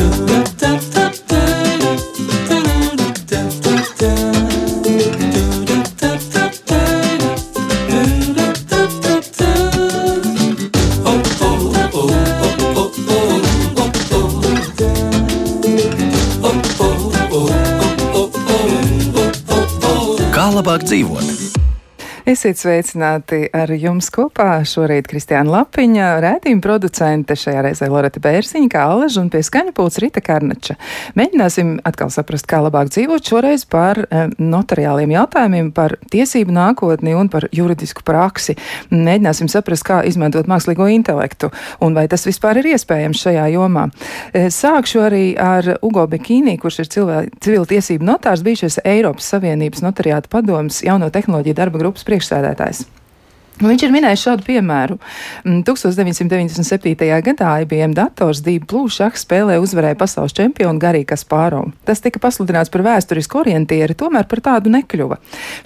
Kā Esiet sveicināti ar jums kopā. Šorīt Kristiāna Lapiņa, rētījuma producente, šajā reizē Loreta Bērziņa, kā Aleža un pie skaņa pults Rita Karnača. Mēģināsim atkal saprast, kā labāk dzīvot šoreiz par eh, notariāliem jautājumiem, par tiesību nākotni un par juridisku praksi. Mēģināsim saprast, kā izmantot mākslīgo intelektu un vai tas vispār ir iespējams šajā jomā. Eh, sākšu arī ar Ugo Bekīnī, kurš ir civil tiesību notārs, bijušais Eiropas Savienības notariāta padomas jauno tehnoloģiju darba grupas priekšsēdētājs priekšsēdētājs. Nu, viņš ir minējis šādu piemēru. 1997. Mm, gadā IBM dators Blue šaha spēlē uzvarēja pasaules čempionu Garī Kaspārovu. Tas tika pasludināts par vēsturisku orientieri, tomēr par tādu nekļuva.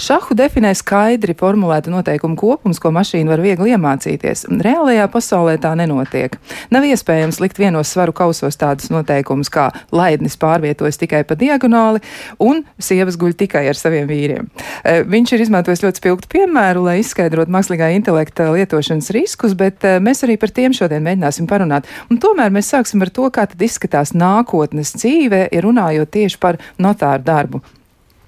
Šahu definē skaidri formulētu noteikumu kopums, ko mašīna var viegli iemācīties. Reālajā pasaulē tā nenotiek. Nav iespējams likt vienos svaru kausos tādus noteikumus, kā laidnis pārvietojas tikai pa diagonāli un sievas guļ tikai ar saviem vīriem. E, viņš ir izmantojis ļoti spilgtu piemēru, lai izskaidrotu mākslīgā mākslīgā intelekta lietošanas riskus, bet eh, mēs arī par tiem šodien mēģināsim parunāt. Un tomēr mēs sāksim ar to, kā tad izskatās nākotnes dzīve, runājot tieši par notāru darbu.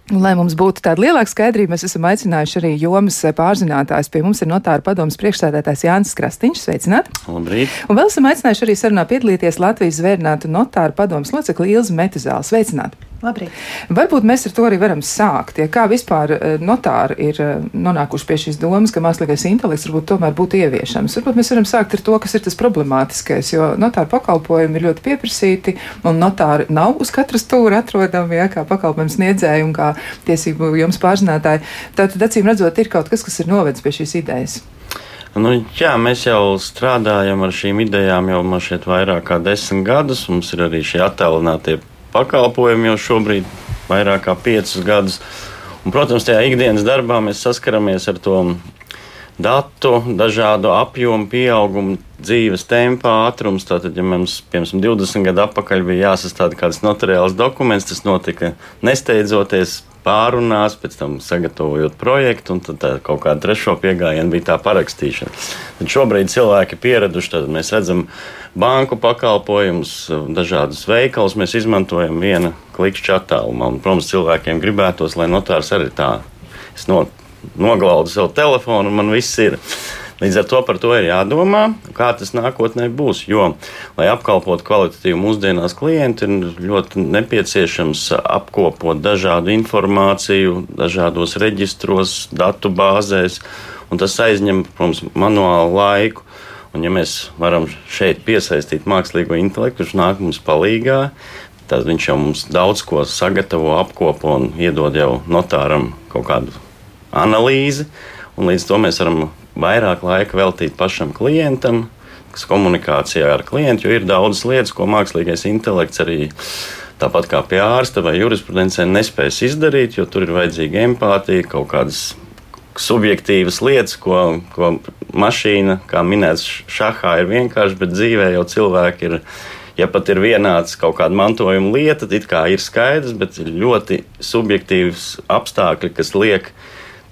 Lai mums būtu tāda lielāka skaidrība, mēs esam aicinājuši arī jomas pārzinātājus. Pie mums ir notāra padomas priekšstādātājs Jānis Krastīņš. Sveicināt! Labrīt! Un vēl esam aicinājuši arī sarunā piedalīties Latvijas zvērnātu notāra padomas locekli Ilzi Metizāli. Sveicināt! Labrīt. Varbūt mēs ar to arī varam sākt. Ja kā vispār eh, notāri ir eh, nonākuši pie šīs domas, ka mākslīgais intelekts varbūt tomēr būtu ieviešams? Varbūt mēs varam sākt ar to, kas ir tas problemātiskais, jo notāru pakalpojumi ir ļoti pieprasīti, un notāri nav uz katras stūra atrodami, ja, kā pakalpojumu sniedzēji un kā tiesību jums pārzinātāji. Tātad, acīm redzot, ir kaut kas, kas ir novedis pie šīs idejas. Nu, jā, mēs jau strādājam ar šīm idejām jau vairāk kā desmit gadus. Mums ir arī šie attālinātie pakalpojumi jau šobrīd vairāk kā piecus gadus. Un, protams, tajā ikdienas darbā mēs saskaramies ar to datu, dažādu apjomu pieaugumu, dzīves tempā, ātrums. Tātad, ja mums, piemēram, 20 gadu atpakaļ bija jāsastāda kāds notariāls dokuments, tas notika nesteidzoties, pārunās, pēc tam sagatavojot projektu, un tad kaut kāda trešo piegājienu bija tā parakstīšana. Tad šobrīd cilvēki ir pieraduši, tad mēs redzam banku pakalpojumus, dažādus veikalus mēs izmantojam viena klikšķa attālumā. Un, protams, cilvēkiem gribētos, lai notārs arī tā. Es no, noglaudu savu telefonu, un man viss ir. Līdz ar to par to ir jādomā, kā tas nākotnē būs. Jo, lai apkalpotu kvalitatīvu mūsdienās klientu, ir ļoti nepieciešams apkopot dažādu informāciju, dažādos reģistros, datu bāzēs, un tas aizņem, protams, manuālu laiku. Un, ja mēs varam šeit piesaistīt mākslīgo intelektu, kurš nāk mums palīdzīgā, tad viņš jau mums daudz ko sagatavo, apkopo un iedod jau notāram kaut kādu analīzi. Un līdz to mēs varam vairāk laika veltīt pašam klientam, komunikācijā ar klientu, jo ir daudzas lietas, ko mākslīgais intelekts arī tāpat kā pie ārsta vai jurisprudencē nespējas izdarīt, jo tur ir vajadzīga empātija, kaut kādas subjektīvas lietas, ko, ko mašīna, kā minēts, šahā ir vienkārši, bet dzīvē jau cilvēki ir. Ja pat ir vienāds kaut kāda mantojuma lieta, tad ir skaidrs, bet ir ļoti subjektīvs apstākļi, kas liek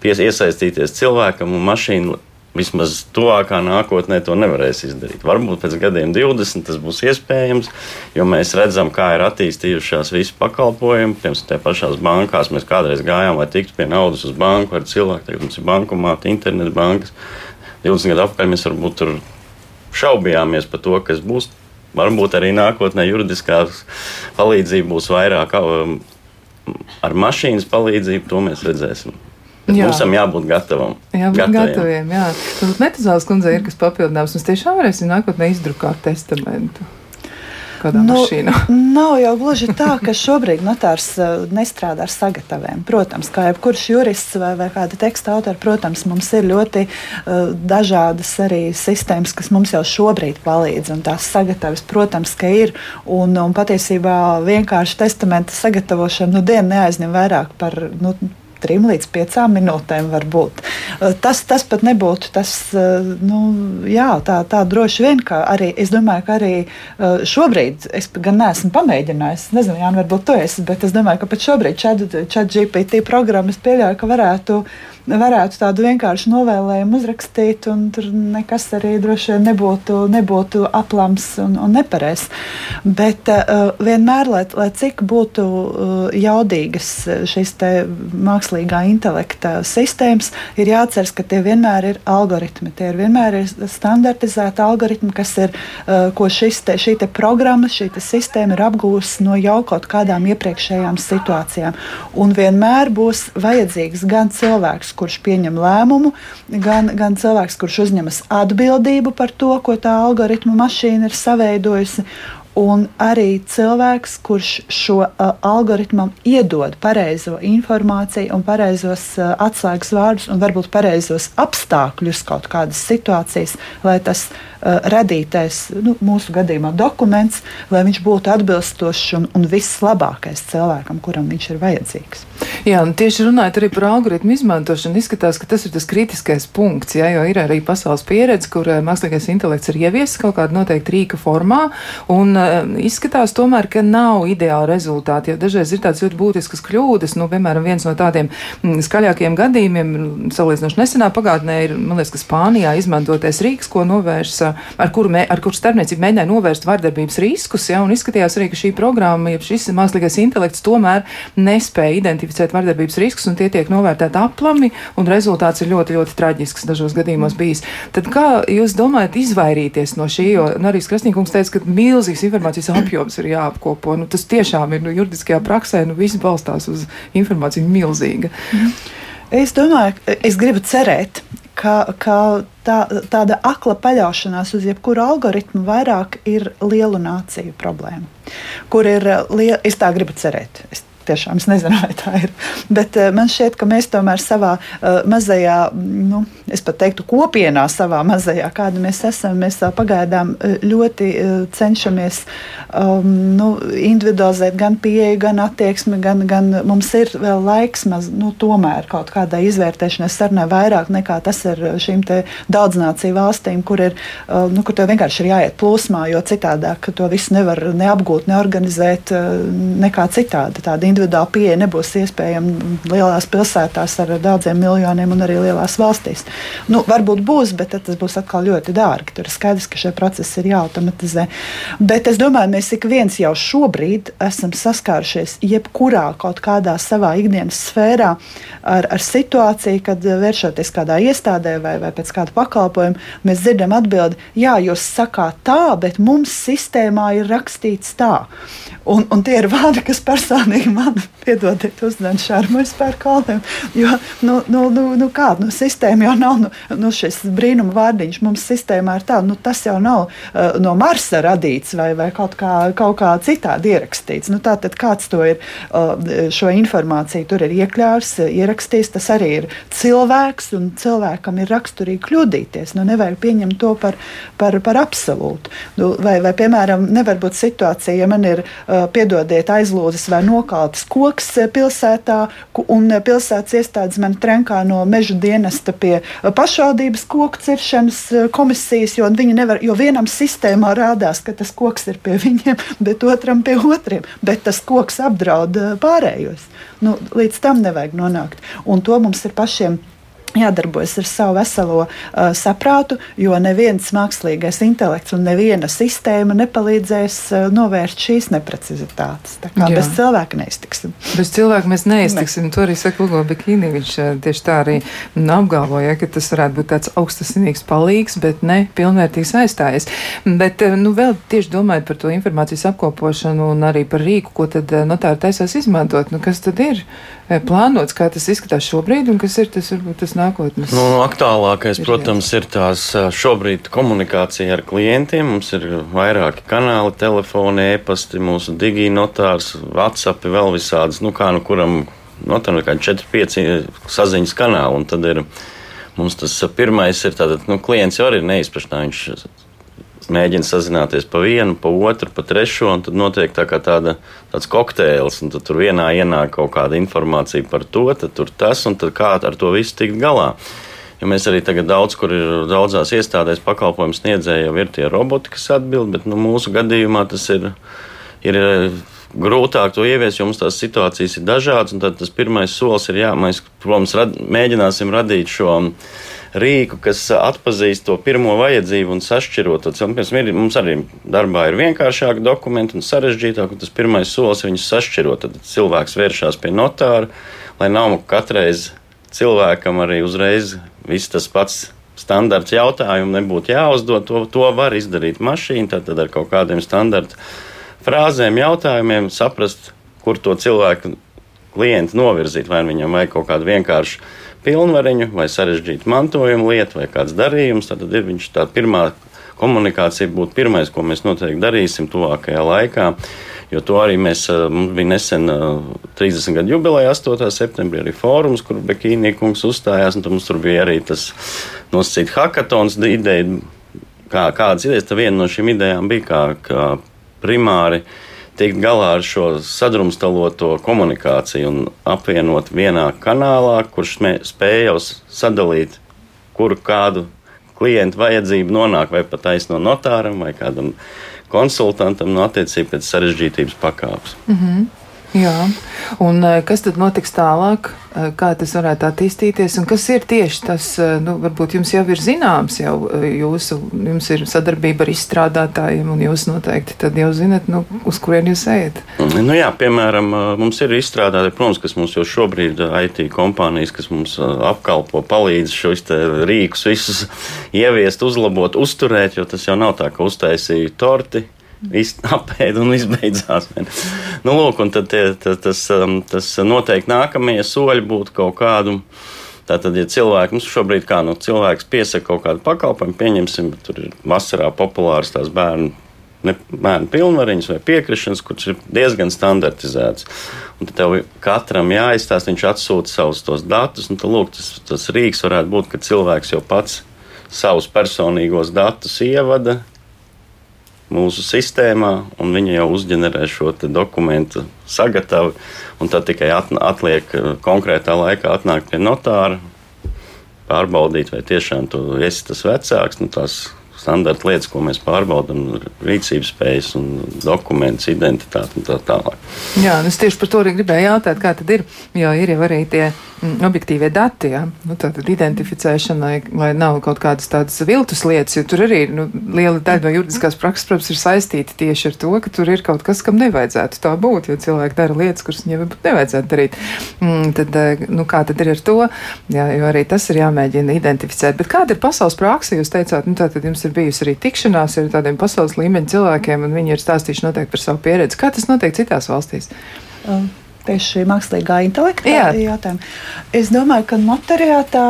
iesaistīties cilvēkam un mašīna vismaz tuvākā nākotnē to nevarēs izdarīt. Varbūt pēc gadiem 20 tas būs iespējams, jo mēs redzam, kā ir attīstījušās visas pakalpojumi. Piemēram, tajā pašās bankās mēs kādreiz gājām, lai tiktu pie naudas uz banku ar cilvēku. Tagad mums ir bankomāti, internetbankas. 20 gadu atpakaļ mēs varbūt tur šaubījāmies par to, kas būs. Varbūt arī nākotnē juridiskā palīdzība būs vairāk um, ar mašīnas palīdzību, to mēs redzēsim. Jā. mums tam jābūt gatavam. Jābūt gataviem. gataviem jā. Tad Metazāles kundze ir kas papildināms. Mēs tiešām varēsim nākotnē izdrukāt testamentu. Nu, nav jau gluži tā, ka šobrīd notārs uh, nestrādā ar sagataviem. Protams, kā jebkurš jurists vai, vai kāda teksta autora, protams, mums ir ļoti uh, dažādas arī sistēmas, kas mums jau šobrīd palīdz. Un tās sagatavas, protams, ka ir. Un, un patiesībā vienkārši testamenta sagatavošana nu, dienu neaizņem vairāk par. Nu, trim līdz piecām minūtēm var būt. Tas, tas pat nebūtu tas, nu, jā, tā, tā droši vien, ka arī, es domāju, ka arī šobrīd, es gan neesmu pamēģinājis, nezinu, Jāni, varbūt tu esi, bet es domāju, ka pat šobrīd chat GPT programmas pieļauj, ka varētu varētu tādu vienkāršu novēlējumu uzrakstīt, un tur nekas arī droši vien nebūtu, nebūtu aplams un, un nepareizs. Bet uh, vienmēr, lai, lai cik būtu uh, jaudīgas šīs mākslīgā intelekta sistēmas, ir jāatceras, ka tie vienmēr ir algoritmi. Tie ir vienmēr ir standartizēti algoritmi, kas ir, uh, ko te, šī te programma, šī te sistēma ir apgūsta no jau kaut kādām iepriekšējām situācijām. Un vienmēr būs vajadzīgs gan cilvēks, kurš pieņem lēmumu, gan, gan cilvēks, kurš uzņemas atbildību par to, ko tā algoritmu mašīna ir saveidojusi un arī cilvēks, kurš šo uh, algoritmam iedod pareizo informāciju un pareizos uh, atslēgas vārdus un varbūt pareizos apstākļus kaut kādas situācijas, lai tas uh, radītais, nu, mūsu gadījumā dokuments, lai viņš būtu atbilstošs un, un vislabākais cilvēkam, kuram viņš ir vajadzīgs. Jā, un tieši runājot arī par algoritmu izmantošanu, izskatās, ka tas ir tas kritiskais punkts, jā, jo ir arī pasaules pieredze, kur uh, mākslīgais intelekts ir ieviesis kaut kādu noteiktu rīka formā, un uh, izskatās tomēr, ka nav ideāla rezultāta, jo dažreiz ir tādas ļoti būtiskas kļūdas, nu, piemēram, viens no tādiem mm, skaļākiem gadījumiem, salīdzinoši nesenā pagātnē, ir, man liekas, ka Spānijā izmantotais rīks, ko novērš, ar kuru, mē, ar kuru starpniecību mēģināja novērst vardarbības riskus, jā, un izskatījās arī, ka šī programma, ja šis mākslīgais intelekts tomēr nespēja identificēt vardarbības riskus, un tie tiek novērtēti aplami, un rezultāts ir ļoti, ļoti traģisks dažos gadījumos bijis. Tad kā jūs domājat izvairīties no šī, jo nu, arī Krasnīkungs teica, ka milzīgs informācijas apjoms ir jāapkopo. Nu, tas tiešām ir nu, juridiskajā praksē, nu viss balstās uz informāciju milzīga. Es domāju, es gribu cerēt, ka, ka tā, tāda akla paļaušanās uz jebkuru algoritmu vairāk ir lielu nāciju problēma. Kur ir, es tā gribu cerēt. Es Tiešām es nezinu, vai tā ir. Bet uh, man šķiet, ka mēs tomēr savā uh, mazajā, nu, es pat teiktu, kopienā, savā mazajā, kāda mēs esam, mēs tā pagaidām uh, ļoti uh, cenšamies um, nu, individualizēt gan pieeju, gan attieksmi, gan, gan mums ir vēl laiks, maz, nu, tomēr kaut kādai izvērtēšanai sarunai vairāk nekā tas ir šīm daudznāciju valstīm, kur, ir, uh, nu, kur tev vienkārši ir jāiet plūsmā, jo citādāk to visu nevar neapgūt, neorganizēt uh, nekā citādi. Tāda individuāla pieeja nebūs iespējama lielās pilsētās ar daudziem miljoniem un arī lielās valstīs. Nu, varbūt būs, bet tas būs atkal ļoti dārgi. Tur ir skaidrs, ka šie procesi ir jāautomatizē. Bet es domāju, mēs ik viens jau šobrīd esam saskārušies jebkurā kaut kādā savā ikdienas sfērā ar, ar situāciju, kad vēršoties kādā iestādē vai, vai pēc kāda pakalpojuma, mēs dzirdam atbildi, jā, jūs sakāt tā, bet mums sistēmā ir rakstīts tā. Un, un tie ir vārdi, kas personīgi man man, piedodiet, uzdevuma šarmojas par kalniem. Jo, nu, nu, nu, nu kāda nu, sistēma jau nav, nu, nu šis brīnuma vārdiņš mums sistēmā ir tāda, nu tas jau nav uh, no Marsa radīts vai, vai kaut kā, kaut kā citādi ierakstīts. Nu, tātad kāds to ir, uh, šo informāciju tur ir iekļāvis, ierakstījis, tas arī ir cilvēks, un cilvēkam ir raksturīgi kļūdīties. Nu, nevajag pieņemt to par, par, par absolūtu. Nu, vai, vai, piemēram, nevar būt situācija, ja man ir, uh, piedodiet, aizlūzis vai nokāpts, koks eh, pilsētā, un eh, pilsētas iestādes man trenkā no meža dienesta pie eh, pašvaldības koku ciršanas komisijas, jo, nevar, jo vienam sistēmā rādās, ka tas koks ir pie viņiem, bet otram pie otriem. Bet tas koks apdraud pārējos. Nu, līdz tam nevajag nonākt. Un to mums ir pašiem jādarbojas ar savu veselo uh, saprātu, jo neviens mākslīgais intelekts un neviena sistēma nepalīdzēs uh, novērst šīs neprecizitātes. Tā kā Jā. bez cilvēka neiztiksim. Bez cilvēka mēs neiztiksim. Ne. To arī saka Ugo Bikini. Viņš uh, tieši tā arī apgalvoja, ka tas varētu būt tāds augstasinīgs palīgs, bet ne pilnvērtīgs aizstājies. Bet, uh, nu, vēl tieši domājot par to informācijas apkopošanu un arī par rīku, ko tad uh, notāri taisās izmantot, nu, kas tad ir uh, plānots, kā tas izskatās šobrīd un kas ir tas, varbūt, tas nākamais nākotnes? Nu, aktuālākais, protams, ir tās šobrīd komunikācija ar klientiem. Mums ir vairāki kanāli, telefoni, e-pasti, mūsu diginotārs, WhatsApp, vēl visādas, nu kā nu kuram, no tam ir kā 4-5 saziņas kanāli. Un tad ir mums tas pirmais ir tātad, nu, klients jau arī ir neizprašanā. Viņš mēģina sazināties pa vienu, pa otru, pa trešo, un tad notiek tā tāda, tāds kokteils, un tur vienā ienāk kaut kāda informācija par to, tad tur tas, un tad kā ar to visu tikt galā. Jo mēs arī tagad daudz, kur ir daudzās iestādēs pakalpojumu sniedzēji, jau ir tie roboti, kas atbild, bet nu, mūsu gadījumā tas ir, ir grūtāk to ieviest, jo mums tās situācijas ir dažādas. Tad tas pirmais solis ir, jā, mēs, protams, rad, mēģināsim radīt šo rīku, kas atpazīst to pirmo vajadzību un sašķirot to cilvēku. Mums arī darbā ir vienkāršāki dokumenti un sarežģītāki, un tas pirmais solis viņus sašķirot. Tad cilvēks vēršas pie notāra, lai nav katreiz cilvēkam arī uzreiz viss tas pats standarts jautājumu nebūtu jāuzdod. To, to var izdarīt mašīna, tad ar kaut kādiem standartiem frāzēm, jautājumiem, saprast, kur to cilvēku klientu novirzīt. Vai viņam vajag kaut kādu vienkāršu pilnvariņu, vai sarežģītu mantojumu lietu, vai kāds darījums. Tad ir viņš tā pirmā komunikācija, būtu pirmais, ko mēs noteikti darīsim tuvākajā laikā. Jo to arī mēs, mums bija nesen 30 gadu jubileja, 8. septembrī, arī fórums, kur Bekīnī kungs uzstājās. Mums tur bija arī tas nosacīts hackathons ideja, kā, kādas idejas. Tā viena no šīm idejām bija, kā, kā primāri tikt galā ar šo sadrumstaloto komunikāciju un apvienot vienā kanālā, kurš spēj jau sadalīt, kuru kādu klientu vajadzību nonāk vai pat taisno notāram vai kādam konsultantam no attiecīgi pēc sarežģītības pakāpes. Mm -hmm. Jā, un eh, kas tad notiks tālāk? Eh, kā tas varētu attīstīties, un kas ir tieši tas, eh, nu, varbūt jums jau ir zināms, jau jūsu, jums ir sadarbība ar izstrādātājiem, un jūs noteikti tad jau zinat, nu, uz kurien jūs ejat. Nu jā, piemēram, mums ir izstrādāti, protams, kas mums jau šobrīd IT kompānijas, kas mums apkalpo, palīdz šos rīkus visus ieviest, uzlabot, uzturēt, jo tas jau nav tā, ka uztaisīja torti apēda un izbeidzās. Nu, lūk, un tad tie, tas, um, tas noteikti nākamie soļi būtu kaut kādu. Tātad, ja cilvēks mums šobrīd kā nu, cilvēks piesaka kaut kādu pakalpojumu, pieņemsim, tur ir vasarā populārs tās bērnu, ne, bērnu pilnvariņas vai piekrišanas, kurš ir diezgan standartizēts. Un tad tev katram jāizstāsta, viņš atsūta savus tos datus, un tad, lūk, tas, tas rīks varētu būt, ka cilvēks jau pats savus personīgos datus ievada, mūsu sistēmā, un viņi jau uzģenerē šo dokumentu sagatavu. Tad tikai atliek eh, konkrētā laikā atnākt pie notāra, pārbaudīt, vai tiešām tu esi tas vecāks. Nu, tās standarta lietas, ko mēs pārbaudām, rīcības spējas, dokumentus, identitāti un tā tālāk. Jā, es tieši par to arī gribēju jautāt, kā tad ir. Jo ir jau arī tie mm, objektīvie dati, ja? nu, tātad identificēšana, lai, lai nav kaut kādas tādas viltus lietas, jo tur arī nu, liela daļa no juridiskās prakses, protams, ir saistīta tieši ar to, ka tur ir kaut kas, kam nevajadzētu tā būt, jo cilvēki dara lietas, kuras viņiem nevajadzētu darīt. Mm, tad, eh, nu, kā tad ir ar to? Jā, jo arī tas ir jāmēģina identificēt. Bet kāda ir pasaules praksa? Jūs teicāt, nu, tātad jums ir bijusi arī tikšanās ar tādiem pasaules līmeņa cilvēkiem, un viņi ir stāstījuši noteikti par savu pieredzi. Kā tas notiek citās valstīs? Um tieši mākslīgā intelekta Jā. jautājumu. Es domāju, ka notariātā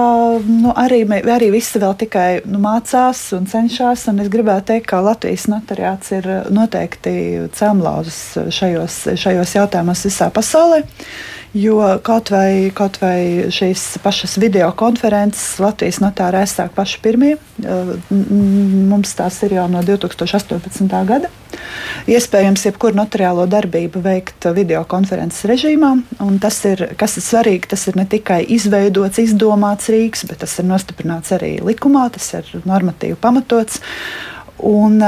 nu, arī, arī visi vēl tikai nu, mācās un cenšas. Un es gribētu teikt, ka Latvijas notariāts ir noteikti cēlonlauzis šajos, šajos jautājumos visā pasaulē. Jo kaut vai, kaut vai šīs pašas video konferences Latvijas notāra aizsāk paši pirmie. Mums tās ir jau no 2018. gada. Iespējams, jebkuru notariālo darbību veikt video konferences režīmā. Tas ir, kas ir svarīgi, tas ir ne tikai izveidots, izdomāts rīks, bet tas ir nostiprināts arī likumā, tas ir normatīvi pamatots. Un,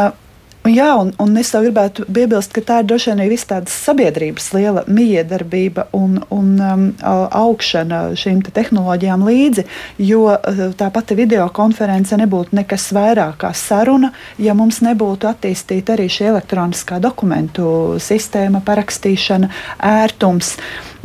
Jā, un, un es vēl gribētu piebilst, ka tā ir droši vien arī tāda sabiedrības liela miedarbība un, un um, augšana šīm te tehnoloģijām līdzi, jo uh, tā pati videokonference nebūtu nekas vairāk kā saruna, ja mums nebūtu attīstīta arī šī elektroniskā dokumentu sistēma, parakstīšana, ērtums. Mm,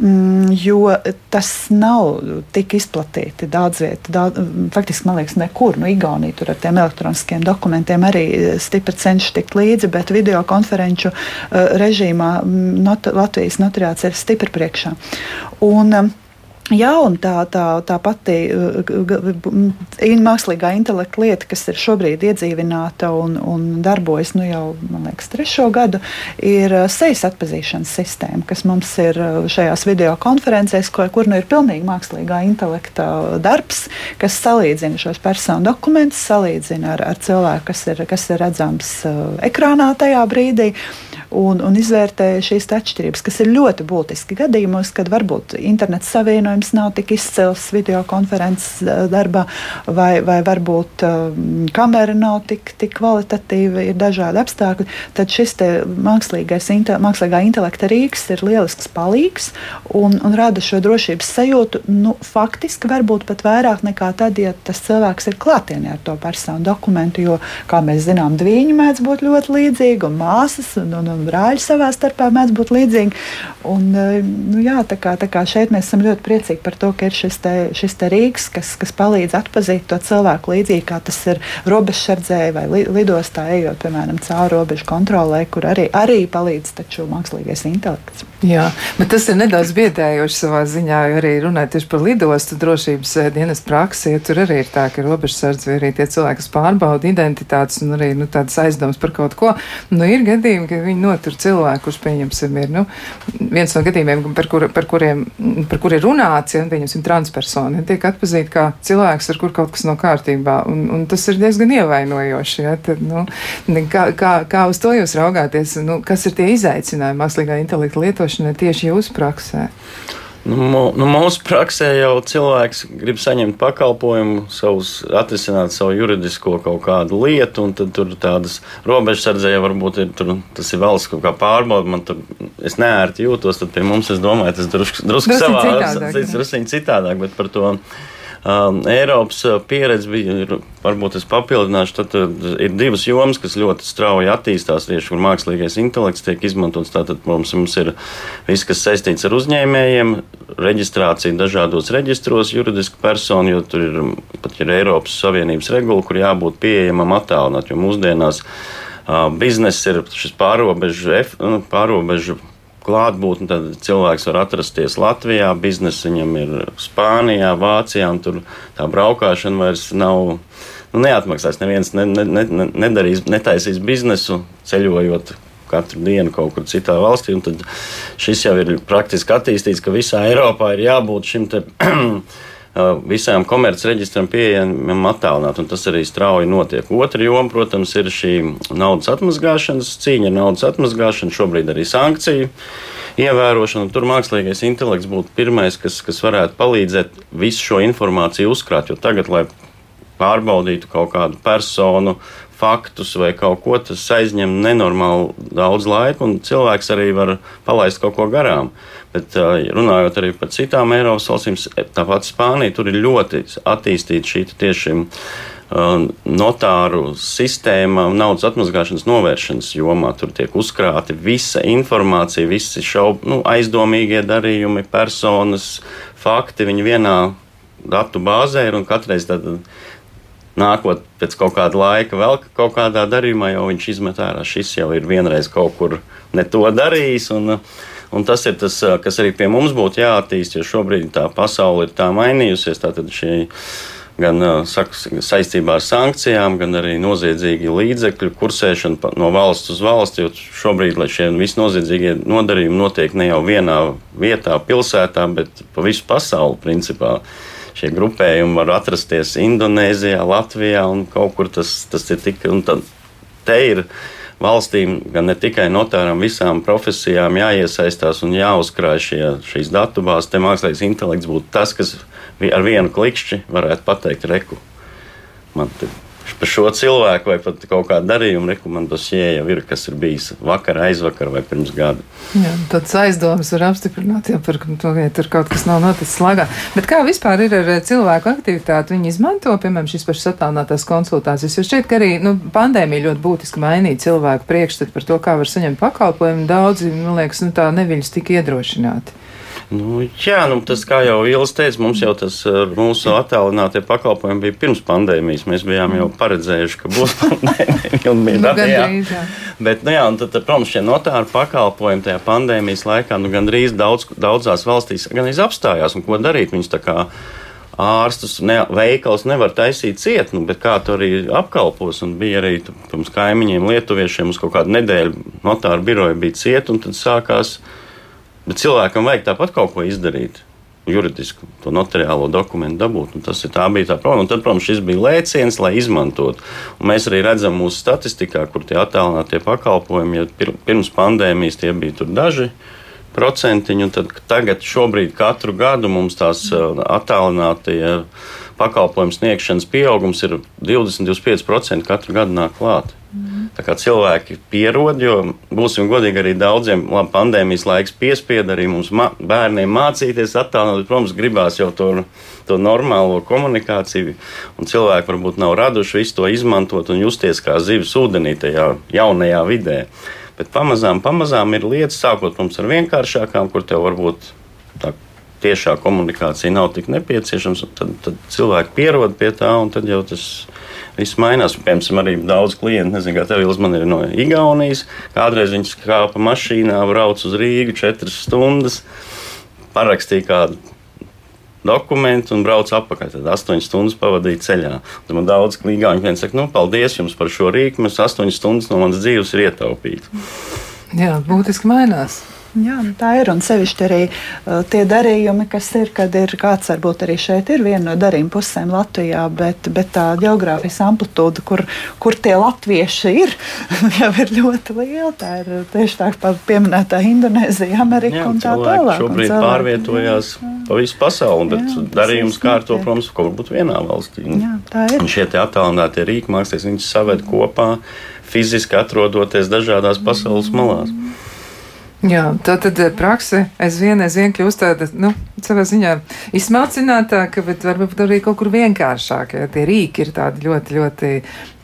jo tas nav tik izplatīti daudz vietā. Daudz, faktiski, man liekas, nekur. Nu, Igaunija tur ar tiem elektroniskiem dokumentiem arī stipri cenšas tikt līdzi, bet video konferenču uh, režīmā not, Latvijas notariāts ir stipri priekšā. Un, Jā, un tā, tā, tā pati mākslīgā intelekta lieta, kas ir šobrīd iedzīvināta un, un darbojas nu jau, liekas, trešo gadu, ir sejas atpazīšanas sistēma, kas mums ir šajās video konferencēs, kur, kur nu ir pilnīgi mākslīgā intelekta darbs, kas salīdzina šos personu dokumentus, salīdzina ar, ar cilvēku, kas ir, kas ir redzams ekrānā tajā brīdī un, un izvērtē šīs atšķirības, kas ir ļoti būtiski gadījumos, kad varbūt internets savienojums nav tik izcils video konferences darbā, vai, vai varbūt um, kamera nav tik, tik kvalitatīva, ir dažādi apstākļi. Tad šis inte, mākslīgā intelekta rīks ir lielisks palīgs un, un rada šo drošības sajūtu. Nu, faktiski varbūt pat vairāk nekā tad, ja tas cilvēks ir klātienē ar to personu dokumentu, jo, kā mēs zinām, dviņi mēdz būt ļoti līdzīgi un māsas un, un, un un brāļi savā starpā mēdz būt līdzīgi. Un, eh, nu, jā, tā, kā, tā kā šeit mēs esam ļoti priecīgi par to, ka ir šis, te, šis te rīks, kas, kas palīdz atpazīt to cilvēku līdzīgi, kā tas ir robežsardzē vai li, lidostā, ejot, piemēram, cauri robežu kontrolē, kur arī, arī palīdz taču mākslīgais intelekts. Jā, bet tas ir nedaudz biedējoši savā ziņā, jo arī runājot tieši par lidostu drošības eh, dienas praksi, ja tur arī ir tā, ka robežsardze vai arī tie cilvēki, kas pārbauda identitātes un arī nu, tādas aizdomas par kaut ko, nu ir gadījumi, ka viņi notur cilvēku, kurš, pieņemsim, ir nu, viens no gadījumiem, par, kur, par, kuriem, par kuriem runāts, ja, pieņemsim, transpersona, ja, tiek atpazīta kā cilvēks, ar kur kaut kas nav kārtībā, un, un tas ir diezgan ievainojoši. Ja, tad, nu, kā, kā, kā uz to jūs raugāties? Nu, kas ir tie izaicinājumi mākslīgā intelekta lietošanai tieši jūsu praksē? Nu, nu, mūsu praksē jau cilvēks grib saņemt pakalpojumu, savus, atrisināt savu juridisko kaut kādu lietu, un tad tur tādas robežsardzē varbūt ir, tur, tas ir valsts kaut kā pārbauda, man tur, es neērti jūtos, tad pie mums, es domāju, tas drusku, drusku savā, drusku citādāk, bet par to um, Eiropas uh, pieredze bija, varbūt es papildināšu, tad uh, ir divas jomas, kas ļoti strauji attīstās tieši, kur mākslīgais intelekts tiek izmantots. Tātad mums, mums ir viss, kas saistīts ar uzņēmējiem, reģistrācija dažādos reģistros, juridiska persona, jo tur ir pat ir Eiropas Savienības regula, kur jābūt pieejamam attālināt, jo mūsdienās uh, bizness ir šis pārobežu, nu, pārobežu klātbūtni, tad cilvēks var atrasties Latvijā, biznesa viņam ir Spānijā, Vācijā, un tur tā braukšana vairs nav. Nu, neatmaksās. Neviens ne, ne, ne, nedarīs, netaisīs biznesu ceļojot katru dienu kaut kur citā valstī. Tad šis jau ir praktiski attīstīts, ka visā Eiropā ir jābūt šim te. visām komercreģistram pieejamam attālināt, un tas arī strauji notiek. Otra joma, protams, ir šī naudas atmazgāšanas cīņa ar naudas atmazgāšanu, šobrīd arī sankciju ievērošana. Tur mākslīgais intelekts būtu pirmais, kas, kas varētu palīdzēt visu šo informāciju uzkrāt, jo tagad, lai pārbaudītu kaut kādu personu, faktus vai kaut ko, tas aizņem nenormāli daudz laika, un cilvēks arī var palaist kaut ko garām. Bet runājot arī par citām Eiropas valstīm, tāpat Spānija, tur ir ļoti attīstīta šī tieši notāru sistēma naudas atmazgāšanas novēršanas jomā. Tur tiek uzkrāta visa informācija, visi šaub, nu, aizdomīgie darījumi, personas, fakti. Viņi vienā datu bāzē ir un katreiz tad nākot pēc kaut kāda laika, vēl kaut kādā darījumā, jau viņš izmet ārā. Šis jau ir vienreiz kaut kur ne to darījis. Un, un tas ir tas, kas arī pie mums būtu jāattīst, jo šobrīd tā pasaule ir tā mainījusies. Tātad šī gan saku, saistībā ar sankcijām, gan arī noziedzīgi līdzekļu kursēšana no valsts uz valsti. Jo šobrīd, lai šie visi noziedzīgie nodarījumi notiek ne jau vienā vietā, pilsētā, bet pa visu pasauli principā šie grupējumi var atrasties Indonēzijā, Latvijā un kaut kur tas, tas ir tik. Te ir valstīm, gan ne tikai notāram, visām profesijām jāiesaistās un jāuzkrāj šie, šīs datubāzes. Te mākslīgais intelekts būtu tas, kas ar vienu klikšķi varētu pateikt, reku. Man te par šo cilvēku vai pat kaut kādu darījumu rekomendācijā jau ir, kas ir bijis vakar, aizvakar vai pirms gada. Jā, tāds aizdomas var apstiprināt, ja par to, ja tur kaut kas nav noticis slagā. Bet kā vispār ir ar eh, cilvēku aktivitāti? Viņi izmanto, piemēram, šīs pašas attālinātās konsultācijas. Jo šķiet, ka arī nu, pandēmija ļoti būtiski mainīja cilvēku priekšstatu par to, kā var saņemt pakalpojumu. Daudzi, man liekas, nu, tā neviļas tika iedrošināti. Nu, jā, nu, tas, kā jau Ielas teica, mums jau tas mūsu attālinātie pakalpojumi bija pirms pandēmijas. Mēs bijām jau paredzējuši, ka būs pandēmija un bija Nu, gandrīz, jā. Bet, nu, jā, un tad, protams, šie notāru pakalpojumi tajā pandēmijas laikā nu, gandrīz daudz, daudzās valstīs gandrīz apstājās. Un ko darīt? Viņus tā kā ārstus, ne, veikals nevar taisīt ciet, nu, bet kā to arī apkalpos. Un bija arī pirms kaimiņiem, lietuviešiem, uz kaut kādu nedēļu notāru biroja bija ciet, un tad sākās. Bet cilvēkam vajag tāpat kaut ko izdarīt. Juridisku to notariālo dokumentu dabūt. Tas ir, tā bija tā problēma. Un tad, protams, šis bija lēciens, lai izmantotu. Un mēs arī redzam mūsu statistikā, kur tie attālinātie pakalpojumi, ja pir, pirms pandēmijas tie bija tur daži procentiņi, tad tagad, šobrīd, katru gadu mums tās uh, attālinātie pakalpojumu sniegšanas pieaugums ir 20-25% katru gadu nāk klāt. Tā kā cilvēki pierod, jo būsim godīgi, arī daudziem labi, pandēmijas laiks piespieda arī mums ma bērniem mācīties attālināt. Protams, gribās jau to, to normālo komunikāciju, un cilvēki varbūt nav raduši visu to izmantot un justies kā zivis ūdenī tajā jaunajā vidē. Bet pamazām, pamazām ir lietas, sākot ar vienkāršākām, kur tev varbūt tā tiešā komunikācija nav tik nepieciešama. Tad, tad cilvēki pierod pie tā, un tad jau tas viss mainās. Piemēram, arī daudz klientu, nezinu, kā tev man ir no Igaunijas. Kādreiz viņš kāpa mašīnā, brauc uz Rīgu četras stundas, parakstīja kādu dokumentu un brauc atpakaļ. Tad astoņas stundas pavadīja ceļā. Tad man daudz klīgāņu viens saka, nu, paldies jums par šo rīku. Mēs astoņas stundas no manas dzīves ir ietaupīti. Jā, būtiski mainās. Jā, nu tā ir. Un sevišķi arī uh, tie darījumi, kas ir, kad ir kāds, varbūt arī šeit ir viena no darījuma pusēm Latvijā, bet, bet tā geogrāfijas amplitūda, kur, kur tie latvieši ir, jau ir ļoti liela. Tā ir tieši tā kā pieminētā Indonēzija, Amerika Jā, un tā tālāk. Šobrīd cilvēki- pārvietojās pa visu pasauli, bet Jā, darījums kārto, protams, kaut kur vienā valstī. Jā, tā ir. Un šie attālinātie rīki mākslinieki, viņus saved kopā, fiziski atrodoties dažādās pasaules malās. Jā, tā tad eh, prakse aizvien, aizvien kļūst tāda, nu, savā ziņā izsmalcinātāka, bet varbūt arī kaut kur vienkāršāka. Ja tie rīki ir tādi ļoti, ļoti,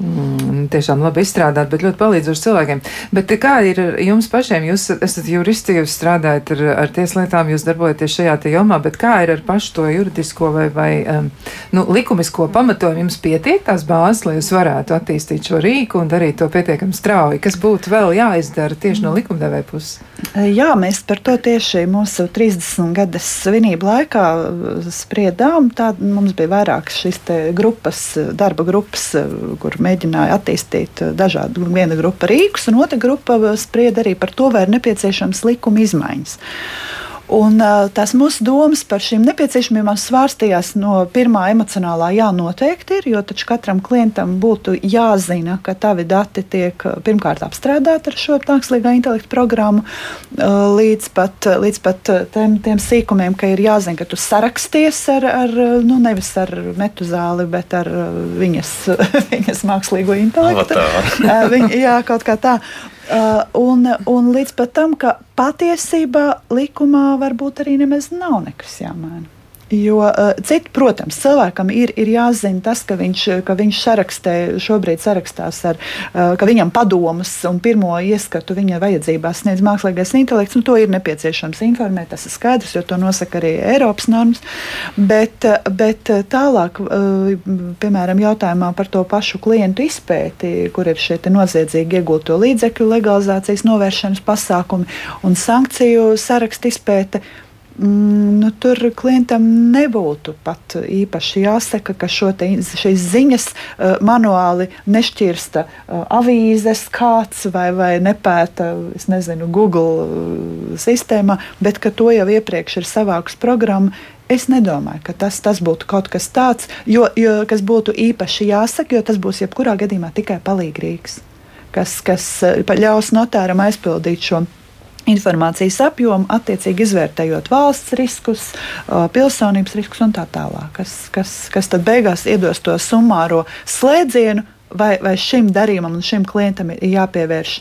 mm, tiešām labi izstrādāti, bet ļoti palīdzoši cilvēkiem. Bet kā ir jums pašiem? Jūs esat juristi, jūs strādājat ar, ar tieslietām, jūs darbojaties šajā te jomā, bet kā ir ar pašu to juridisko vai, vai um, nu, likumisko pamatojumu? Jums pietiek tās bāzes, lai jūs varētu attīstīt šo rīku un darīt to pietiekami strauji. Kas būtu vēl jāizdara tieši no likumdevēja puses? Jā, mēs par to tieši mūsu 30 gadu svinību laikā uh, spriedām. Tā mums bija vairākas šīs grupas, uh, darba grupas, uh, kur mēģināja attīstīt dažādu. Viena grupa rīkus, un otra grupa sprieda arī par to, vai ir nepieciešams likuma izmaiņas. Un, tās mūsu domas par šīm nepieciešamībām svārstījās no pirmā emocionālā, jā, noteikti ir, jo taču katram klientam būtu jāzina, ka tavi dati tiek pirmkārt apstrādāti ar šo mākslīgā intelekta programmu, līdz pat, līdz pat tiem, tiem sīkumiem, ka ir jāzina, ka tu saraksties ar, ar nu, nevis ar metu zāli, bet ar viņas, viņas mākslīgo intelektu. Viņa, jā, kaut kā tā. Uh, un, un līdz pat tam, ka patiesībā likumā varbūt arī nemaz nav nekas jāmaina. Jo, uh, cit, protams, cilvēkam ir, ir jāzina tas, ka viņš, ka viņš sarakstē, šobrīd sarakstās ar, uh, ka viņam padomus un pirmo ieskatu viņa vajadzībās sniedz mākslīgais intelekts. Nu, to ir nepieciešams informēt, tas ir skaidrs, jo to nosaka arī Eiropas normas. Bet, uh, bet tālāk, piemēram, jautājumā par to pašu klientu izpēti, kur ir šie noziedzīgi iegūto līdzekļu legalizācijas novēršanas pasākumi un sankciju sarakstu izpēte. Mm, nu, tur klientam nebūtu pat īpaši jāsaka, ka te, šīs ziņas uh, manuāli nešķirsta uh, avīzes kāds vai, vai nepēta, es nezinu, Google uh, sistēmā, bet ka to jau iepriekš ir savākus programmu. Es nedomāju, ka tas, tas būtu kaut kas tāds, jo, jo, kas būtu īpaši jāsaka, jo tas būs jebkurā gadījumā tikai palīgrīgs, kas, kas uh, ļaus notāram aizpildīt šo informācijas apjomu, attiecīgi izvērtējot valsts riskus, pilsonības riskus un tā tālāk, kas, kas, kas tad beigās iedos to summāro slēdzienu, vai, vai šim darījumam un šim klientam ir jāpievērš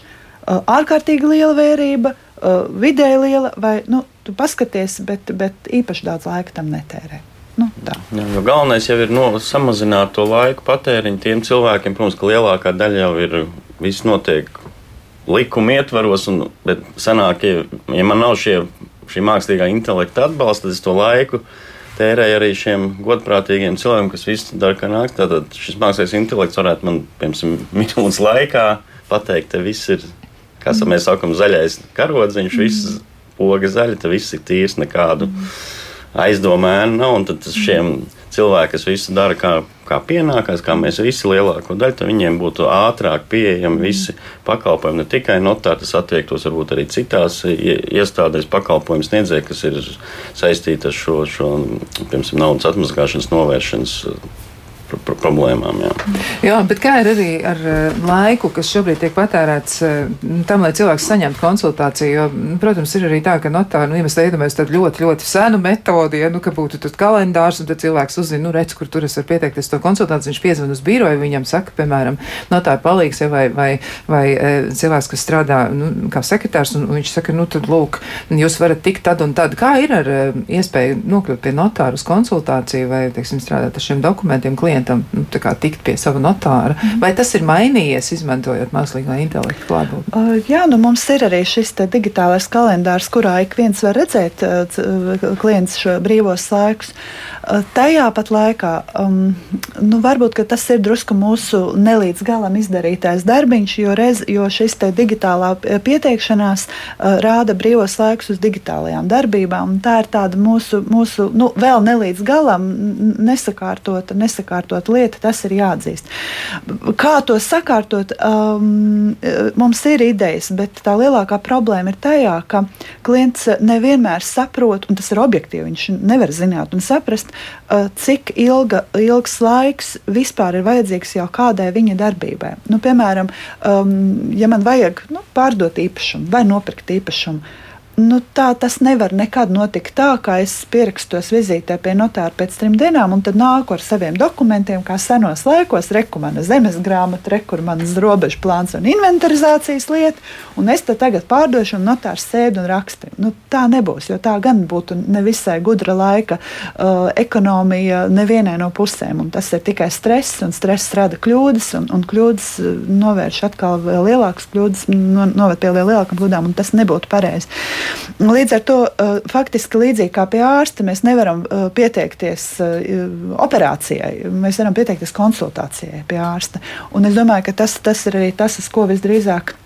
ārkārtīgi liela vērība, vidēji liela, vai nu, tu paskaties, bet, bet īpaši daudz laika tam netērē. Nu. Jā, galvenais jau ir no, samazināt to laiku patēriņu tiem cilvēkiem. Protams, ka lielākā daļa jau ir viss notiek likuma ietvaros, un, bet sanāk, ja, ja man nav šie šī mākslīgā intelekta atbalsta, tad es to laiku tērēju arī šiem godprātīgiem cilvēkiem, kas visu dara, kā nāk. Tātad šis mākslīgais intelekts varētu man, piemēram, minūtes laikā pateikt, te viss ir, kas mēs sakam, zaļais karodziņš, viss poga zaļa, tad viss ir tīrs, nekādu aizdomu ēnu nav. Un tad šiem cilvēki, kas visu dara kā, kā pienākās, kā mēs visi lielāko daļu, tad viņiem būtu ātrāk pieejami visi pakalpojumi. Ne tikai notāri, tas attiektos varbūt arī citās iestādēs pakalpojumu sniedzēji, kas ir saistīti ar šo, šo piemēram, naudas atmazgāšanas novēršanas problēmām. Jā. jā, bet kā ir arī ar eh, laiku, kas šobrīd tiek patērēts eh, tam, lai cilvēks saņemtu konsultāciju? Jo, protams, ir arī tā, ka notāri, nu, ja mēs iedomājamies tādu ļoti, ļoti senu metodi, ja, nu, ka būtu tad kalendārs, un tad cilvēks uzzina, nu, redz, kur tur es varu pieteikties to konsultāciju, viņš piezvan uz biroju, viņam saka, piemēram, notāri palīgs, ja, vai, vai, vai eh, cilvēks, kas strādā, nu, kā sekretārs, un, un viņš saka, nu, tad lūk, jūs varat tikt tad un tad. Kā ir ar iespēju nokļūt pie notāru uz konsultāciju vai, teiksim, strādāt ar šiem dokumentiem klientiem? Klientam nu, tikt pie sava notāra. Mm. Vai tas ir mainījies, izmantojot mākslīgā intelekta klātbūtni? Uh, jā, nu mums ir arī šis digitālais kalendārs, kurā ik viens var redzēt uh, klients šo brīvos laikus. Uh, tajā pat laikā, um, nu, varbūt tas ir drusku mūsu nelīdz galam izdarītais darbiņš, jo, rez, jo šis digitālā pieteikšanās uh, rāda brīvos laikus uz digitālajām darbībām. Tā ir tāda mūsu, mūsu nu, vēl nelīdz galam nesakārtota, nesakārtota sakārtot lieta, tas ir jāatzīst. Kā to sakārtot, um, mums ir idejas, bet tā lielākā problēma ir tajā, ka klients nevienmēr saprot, un tas ir objektīvi. Viņš nevar zināt un saprast, uh, cik ilga, ilgs laiks vispār ir vajadzīgs jau kādai viņa darbībai. Nu, piemēram, um, ja man vajag nu, pārdot īpašumu vai nopirkt īpašumu nu, tā tas nevar nekad notikt tā, ka es pierakstos vizītē pie notāra pēc trim dienām, un tad nāku ar saviem dokumentiem, kā senos laikos, reku mana zemes grāmata, reku manas robežu plāns un inventarizācijas lieta, un es te tagad pārdošu, un notārs sēž un raksta. Nu, tā nebūs, jo tā gan būtu nevisai gudra laika uh, ekonomija nevienai no pusēm, un tas ir tikai stress, un stress rada kļūdas, un, un kļūdas uh, novērš atkal vēl lielākas kļūdas, no, noved pie lielākām kļūdām, un tas nebūtu pareizi. Līdz ar to uh, faktiski līdzīgi kā pie ārsta, mēs nevaram uh, pieteikties uh, operācijai, mēs varam pieteikties konsultācijai pie ārsta. Un es domāju, ka tas, tas ir arī tas, uz ko visdrīzāk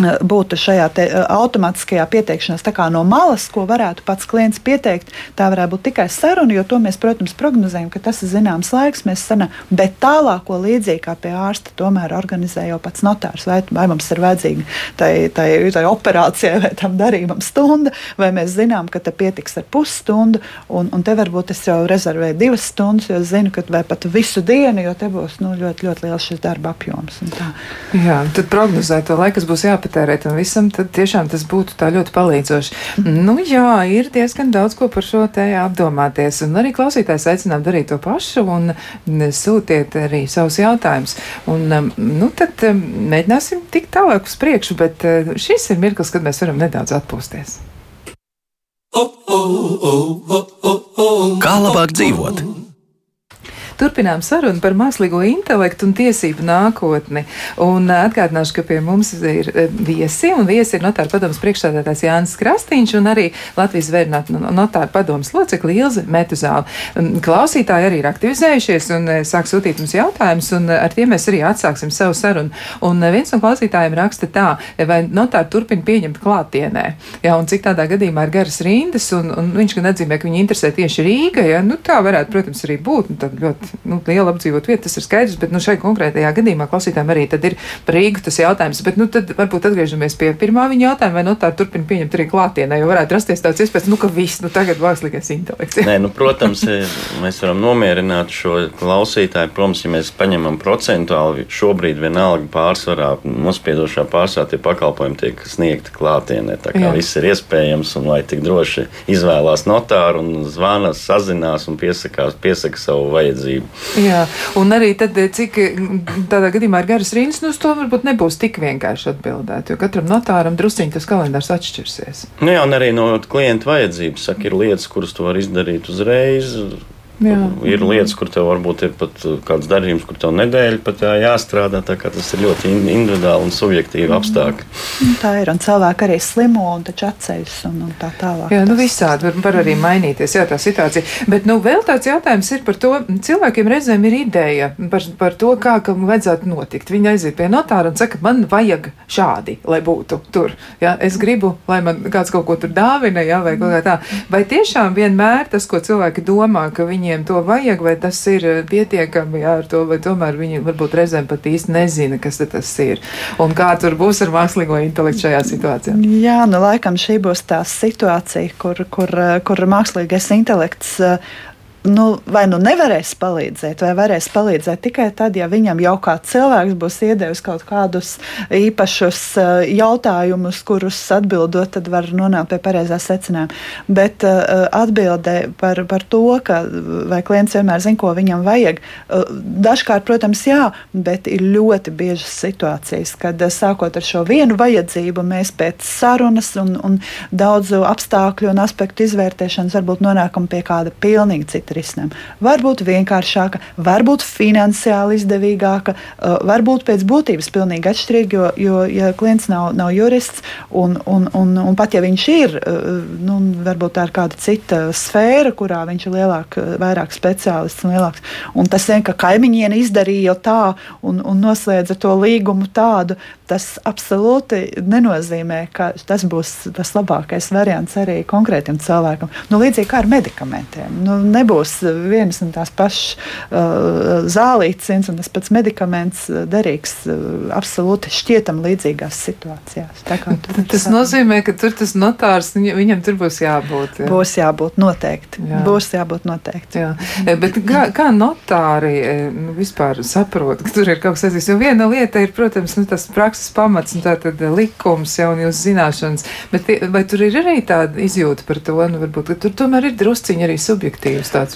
būtu šajā te, automātiskajā pieteikšanās no malas, ko varētu pats klients pieteikt. Tā varētu būt tikai saruna, jo to mēs, protams, prognozējam, ka tas ir zināms laiks, mēs sanā, bet tālāko līdzīgi kā pie ārsta tomēr organizē jau pats notārs. Vai, vai mums ir vajadzīga tai, tai, tai operācijai vai tam darījumam stunda, vai mēs zinām, ka te pietiks ar pusstundu, un, un te varbūt es jau rezervēju divas stundas, jo zinu, ka vai pat visu dienu, jo te būs nu, ļoti, ļoti liels šis darba apjoms. Jā, tad prognozēt to laiku, kas būs jāpieteikts jāpatērē tam visam, tad tiešām tas būtu tā ļoti palīdzoši. Nu jā, ir diezgan daudz ko par šo te apdomāties, un arī klausītājs aicinām darīt to pašu un sūtiet arī savus jautājumus. Un, um, nu tad um, mēģināsim tikt tālāk uz priekšu, bet uh, šis ir mirklis, kad mēs varam nedaudz atpūsties. Kā labāk dzīvot? Turpinām sarunu par mākslīgo intelektu un tiesību nākotni. Un atgādināšu, ka pie mums ir viesi, un viesi ir notāra padomas priekšstādātājs Jānis Krastīņš un arī Latvijas vērnāta notāra padomas locekli Ilze Metuzāla. Klausītāji arī ir aktivizējušies un sāk sūtīt mums jautājumus, un ar tiem mēs arī atsāksim savu sarunu. Un viens no klausītājiem raksta tā, vai notāri turpina pieņemt klātienē, jā, un cik tādā gadījumā ir garas rindas, un, un viņš gan atzīmē, ka viņi interesē tieši Rīga, ja, nu tā varētu, protams, arī būt, un tad ļoti nu, liela apdzīvot vieta, tas ir skaidrs, bet nu, šai konkrētajā gadījumā klausītājiem arī ir par Rīgu tas jautājums. Bet nu, tad varbūt atgriežamies pie pirmā viņa jautājuma, vai notāri turpina pieņemt arī klātienē, jo varētu rasties tāds iespējas, nu, ka viss, nu, tagad mākslīgais intelekts. Nē, nu, protams, e, mēs varam nomierināt šo klausītāju. Protams, ja mēs paņemam procentuāli, šobrīd vienalga pārsvarā, nospiedošā pārsvarā tie pakalpojumi tiek sniegti klātienē. Tā kā Jā. viss ir iespējams un lai tik droši izvēlās notāru un zvana, sazinās un piesakās, piesaka savu vajadzību vajadzību. Jā, un arī tad, eh, cik tādā gadījumā ir garas rindas, nu uz to varbūt nebūs tik vienkārši atbildēt, jo katram notāram drusciņi tas kalendārs atšķirsies. Nu jā, un arī no klienta vajadzības, saka, ir lietas, kuras tu vari izdarīt uzreiz Jā. Ir lietas, kur tev varbūt ir pat uh, kāds darījums, kur tev nedēļa pat jā, jāstrādā. Tas ir ļoti in- individuāli un subjektīvi apstākļi. Nu, Tā ir. Un cilvēki arī slimo un taču atceļas un, un tā tālāk. Jā, nu visādi var, var arī mainīties jā, tā situācija. Bet nu, vēl tāds jautājums ir par to, cilvēkiem reizēm ir ideja par, par to, kā kam vajadzētu notikt. Viņi aiziet pie notāra un saka, man vajag šādi, lai būtu tur. Jā, es gribu, lai man kāds kaut ko tur dāvina, jā, vai kaut kā tā. Vai tiešām vienmēr tas, ko cilvēki domā, ka viņiem to vajag, vai tas ir eh, pietiekami jā, ar to, vai tomēr viņi varbūt reizēm pat īsti nezina, kas tas ir. Un kā tur būs ar mākslīgo intelektu šajā situācijā. Jā, nu laikam šī būs tā situācija, kur, kur, eh, kur mākslīgais intelekts. eh, Nu, vai nu nevarēs palīdzēt, vai varēs palīdzēt tikai tad, ja viņam jau kā cilvēks būs iedevis kaut kādus īpašus eh, jautājumus, kurus atbildot, tad var nonākt pie pareizā secinājuma. Bet uh, atbildē par, par to, ka vai klients vienmēr zina, ko viņam vajag, dažkārt, protams, jā, bet ir ļoti biežas situācijas, kad sākot ar šo vienu vajadzību, mēs pēc sarunas un, un daudzu apstākļu un aspektu izvērtēšanas varbūt nonākam pie kāda pilnīgi cita risinājuma. Varbūt vienkāršāka, varbūt finansiāli izdevīgāka, uh, varbūt pēc būtības pilnīgi atšķirīga, jo, jo ja klients nav, nav jurists un, un, un, un pat ja viņš ir, uh, nu, varbūt tā ir kāda cita sfēra, kurā viņš ir lielāk, vairāk speciālists un lielāks. Un tas vien, ka kaimiņiene izdarīja tā un, un noslēdza to līgumu tādu, tas absolūti nenozīmē, ka tas būs tas labākais variants arī konkrētam cilvēkam. Nu, līdzīgi kā ar medikamentiem. Nu, nebūs vienas un tās pašas uh, zālītes, viens un tas pats medikaments uh, derīgs uh, absolūti šķietam līdzīgās situācijās. Tas nozīmē, ka tur tas notārs, viņa- viņam tur būs jābūt. Jā. Būs jābūt noteikti. Jā. Būs jābūt noteikti. Jā, bet kā, kā notāri nu, vispār saprot, ka tur ir kaut kas tāds? Jo viena lieta ir, protams, nu, tas prakses pamats, un tā tad likums jau un jūsu zināšanas, bet vai tur ir arī tāda izjūta par to, nu, varbūt, ka tur tomēr ir drusciņi arī subjektīvs tāds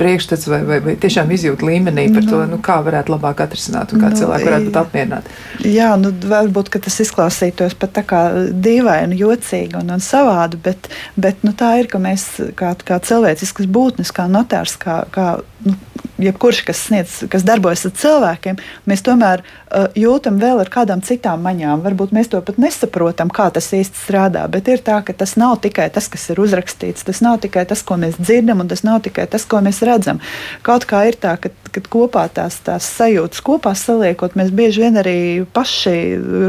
priekšstats vai, vai, vai tiešām izjūta līmenī par to, nu, kā varētu labāk atrisināt un kā Nu, cilvēki varētu būt apmierināti. Jā, nu, varbūt tas izklausītos pat tā kā dīvaini, jocīgi un, un savādi, bet, bet nu, tā ir, ka mēs kā, kā cilvēciskas būtnes, kā notārs, kā, kā nu, jebkurš, kas, sniedz, kas darbojas ar cilvēkiem, mēs tomēr uh, jūtam vēl ar kādām citām maņām. Varbūt mēs to pat nesaprotam, kā tas īsti strādā, bet ir tā, ka tas nav tikai tas, kas ir uzrakstīts, tas nav tikai tas, ko mēs dzirdam, un tas nav tikai tas, ko mēs redzam. Kaut kā ir tā, ka kad kopā tās, tās sajūtas kopā saliekot, mēs bieži vien arī paši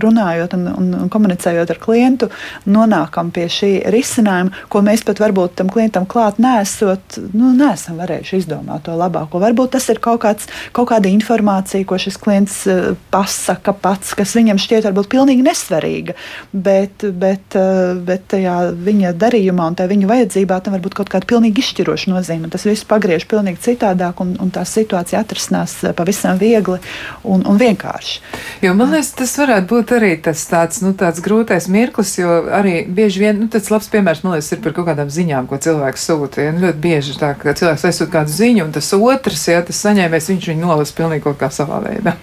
runājot un, un, un komunicējot ar klientu, nonākam pie šī risinājuma, ko mēs pat varbūt tam klientam klāt nesot, nu, nesam varējuši izdomāt to labāko. Varbūt tas ir kaut, kāds, kaut kāda informācija, ko šis klients eh, pasaka pats, kas viņam šķiet varbūt pilnīgi nesvarīga, bet, bet, eh, bet tajā viņa darījumā un tajā viņa vajadzībā tam var būt kaut kāda pilnīgi izšķiroša nozīme. Tas viss pagriež pilnīgi citādāk un, un tā situācija atrisinās eh, pavisam viegli un, un vienkārši. Jo man liekas, tas varētu būt arī tas tāds, nu, tāds grūtais mirklis, jo arī bieži vien, nu, tāds labs piemērs, man liekas, ir par kaut kādām ziņām, ko cilvēks sūta. Ja? Nu, Ļoti bieži tā, ka cilvēks aizsūta kādu ziņu, un tas otrs, ja tas saņēmējs, viņš viņu nolasa pilnīgi kaut kā savā veidā.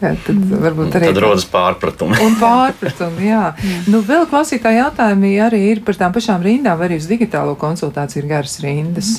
Jā, tad varbūt arī Tad rodas pārpratumi. Un pārpratumi, jā. Nu, vēl klausītāji jautājumi arī ir par tām pašām rindām, vai arī uz digitālo konsultāciju ir garas rindas.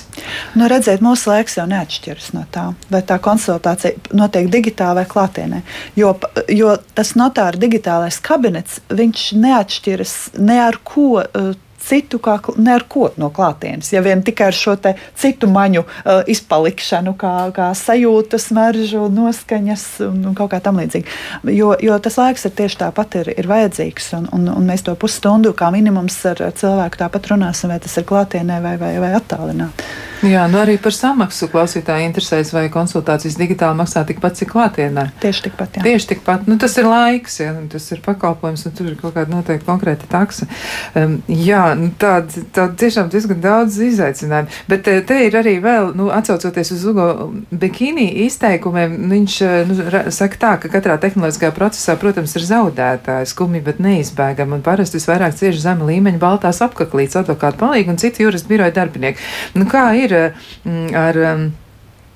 Nu, redziet, mūsu laiks jau neatšķiras no tā, vai tā konsultācija notiek digitāli vai klātienē. Jo, jo tas notāra digitālais kabinets, viņš neatšķiras ne ar ko. Uh, Citu kā ne ar ko no klātienes, ja vien tikai ar šo citu maņu uh, izpalikšanu, kā, kā sajūtas, smaržu, noskaņas un, un kaut kā tam līdzīga. Jo, jo tas laiks ir tieši tāpat ir, ir vajadzīgs, un, un, un mēs to pusstundu kā minimums ar ar cilvēku tāpat runāsim, vai tas ir klātienē vai, vai, vai attālināti. Jā, nu arī par samaksu klausītāji interesēs, vai konsultācijas digitāli maksā tikpat, cik klātienē. Tieši tikpat, jā. Tieši tikpat, nu, tas ir laiks, ja, tas ir pakalpojums, un tur ir kaut kāda noteikti konkrēta taksa. Um, jā, nu, tāda tā, tiešām diezgan daudz izaicinājumu. Bet eh, te ir arī vēl, nu, atsaucoties uz Ugo Bekīnī izteikumiem, viņš eh, nu, saka tā, ka katrā tehnoloģiskajā procesā, protams, ir zaudētājs, skumji, bet neizbēgami, un parasti visvairāk cieši zema līmeņa baltās apaklītes, advokātu palīgi un citi juristu biroja darbinieki. Nu, kā ir mm, ar. um,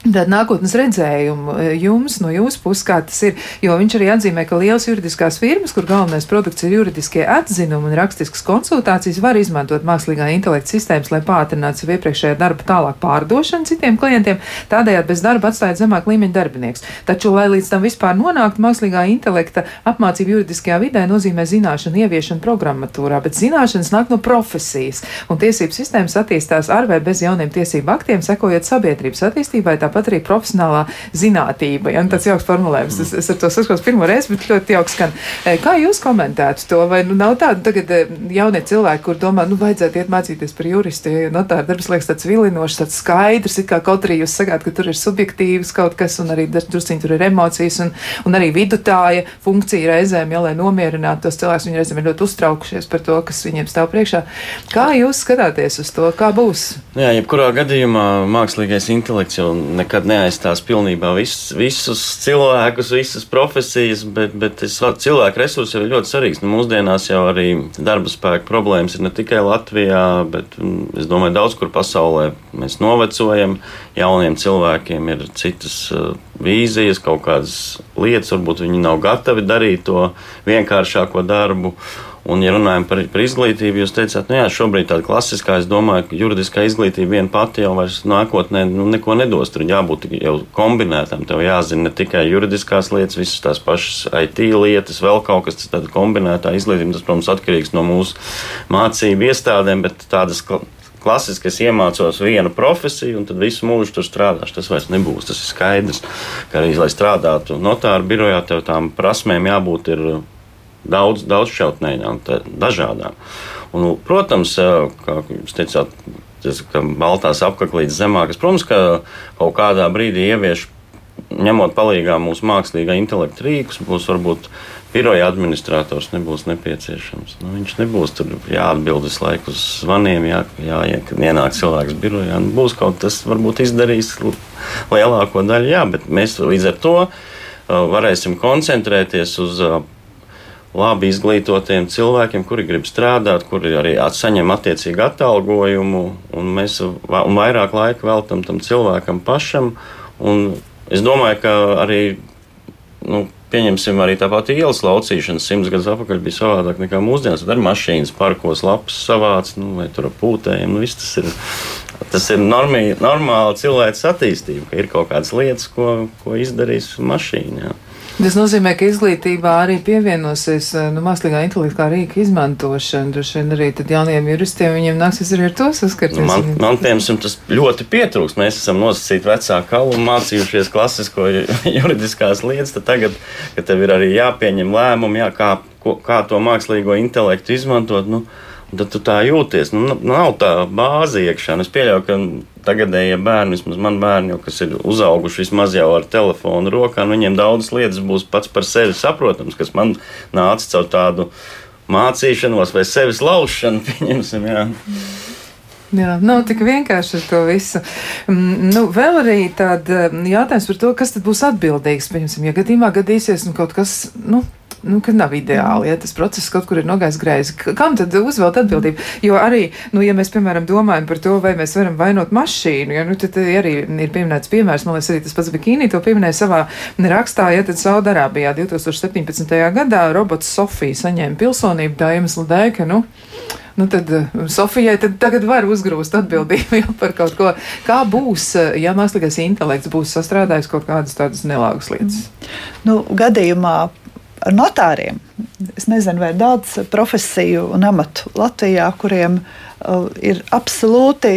Tāda nākotnes redzējumu e, jums no jūsu puses, kā tas ir. Jo viņš arī atzīmē, ka lielas juridiskās firmas, kur galvenais produkts ir juridiskie atzinumi un rakstiskas konsultācijas, var izmantot mākslīgā intelekta sistēmas, lai pātrinātu savu iepriekšējā darba tālāk pārdošanu citiem klientiem, tādējādi bez darba atstājot zemāk līmeņa darbinieks. Taču, lai līdz tam vispār nonāktu, mākslīgā intelekta apmācība juridiskajā vidē nozīmē zināšanu ieviešanu programmatūrā, bet zināšanas nāk no profesijas, un tiesību sistēmas attīstās ar vai bez jauniem tiesību aktiem, sekojot sabiedrības attīstībai tāpat arī profesionālā zinātība. Ja? Nu, tāds jauks formulējums. Es, es ar to saskaros pirmo reizi, bet ļoti jauks skan. E, kā jūs komentētu to? Vai nu, nav tāda tagad e, jaunie cilvēki, kur domā, nu, vajadzētu iet mācīties par juristu, jo notāra darbs liekas tāds vilinošs, tāds skaidrs, kā kaut arī jūs sakāt, ka tur ir subjektīvs kaut kas, un arī drusciņi tur ir emocijas, un, un arī vidutāja funkcija reizēm, ja, lai nomierinātu tos cilvēkus, viņi reizēm ir ļoti uztraukušies par to, kas viņiem stāv priekšā. Kā jūs skatāties uz to? Kā būs? Jā, jebkurā gadījumā mākslīgais intelekts jau ne nekad neaizstās pilnībā vis, visus cilvēkus, visas profesijas, bet, bet es, cilvēku resursi ir ļoti svarīgs. Nu, mūsdienās jau arī darba spēka problēmas ir ne tikai Latvijā, bet mm, es domāju, daudz kur pasaulē mēs novecojam. Jauniem cilvēkiem ir citas uh, vīzijas, kaut kādas lietas, varbūt viņi nav gatavi darīt to vienkāršāko darbu. Un, ja runājam par, par izglītību, jūs teicāt, nu jā, šobrīd tāda klasiskā, es domāju, ka juridiskā izglītība viena pati jau vairs nākotnē nu, neko nedos. Tur jābūt jau kombinētam. Tev jāzina ne tikai juridiskās lietas, visas tās pašas IT lietas, vēl kaut kas tāds - kombinētā izglītība. Tas, protams, atkarīgs no mūsu mācību iestādēm, bet tādas klasiski es iemācos vienu profesiju, un tad visu mūžu tur strādāšu. Tas vairs nebūs. Tas ir skaidrs, ka arī, lai strādātu notāru birojā, tev tām prasmēm jābūt daudz, daudz šautnējām, dažādām. Un, protams, kā jūs teicāt, tas, baltās apaklītes zemākas, protams, ka kaut kādā brīdī ievieš, ņemot palīdzīgā mūsu mākslīgā intelekta rīkus, būs varbūt biroja administrators nebūs nepieciešams. Nu, viņš nebūs tur jāatbild visu laiku uz zvaniem, jā, jā, ja kad ienāk cilvēks birojā. Nu, būs kaut kas, varbūt izdarīs lielāko daļu, jā, bet mēs līdz ar to varēsim koncentrēties uz labi izglītotiem cilvēkiem, kuri grib strādāt, kuri arī saņem attiecīgu atalgojumu, un mēs un vairāk laika veltam tam cilvēkam pašam. Es domāju, ka arī nu, pieņemsim arī tā pati ielas laucīšana simts gadus atpakaļ bija savādāk nekā mūsdienās. Tad ar mašīnas parkos lapas savāc, nu, vai tur pūtējiem. Nu, tas ir, tas ir normī, normāla cilvēks attīstība, ka ir kaut kādas lietas, ko, ko izdarīs mašīna. Jā. Tas nozīmē, ka izglītībā arī pievienosies eh, nu, mākslīgā intelekta kā rīka izmantošana. Droši vien arī jauniem juristiem viņiem nāksies arī ar to saskarties. Nu, man, man piemēram, tas ļoti pietrūks. Mēs esam nosacīti vecāku kalu un mācījušies klasisko juridiskās lietas. Tagad, kad tev ir arī jāpieņem lēmumi, jā, kā, ko, kā to mākslīgo intelektu izmantot. Nu, Tad tu tā jūties. Nu, nav tā bāze iekšā. Es pieļauju, ka tagadējie bērni, vismaz man bērni, jau, kas ir uzauguši vismaz jau ar telefonu rokā, nu, viņiem daudzas lietas būs pats par sevi saprotams, kas man nāca caur tādu mācīšanos vai sevis laušanu, pieņemsim. Jā. Jā, nav tik vienkārši ar to visu. Mm, nu, vēl arī tāds mm, jautājums par to, kas tad būs atbildīgs. Piemēram, ja gadījumā gadīsies nu, kaut kas. Nu, nu, ka nav ideāli, ja tas process kaut kur ir nogājis greizi. Kam tad uzvelt atbildību? Jo arī, nu, ja mēs, piemēram, domājam par to, vai mēs varam vainot mašīnu, ja, nu, tad arī ir pieminēts piemērs, man liekas, arī tas pats Bikīni to pieminēja savā rakstā, ja tad Saudarābijā 2017. gadā robots Sofija saņēma pilsonību tā iemesla dēļ, ka, nu, nu tad uh, Sofijai tad tagad var uzgrūst atbildību jau par kaut ko. Kā būs, uh, ja mākslīgais intelekts būs sastrādājis kaut kādas tādas nelāgas lietas? Nu, gadījumā notāriem. Es nezinu, vai ir daudz profesiju un amatu Latvijā, kuriem uh, ir absolūti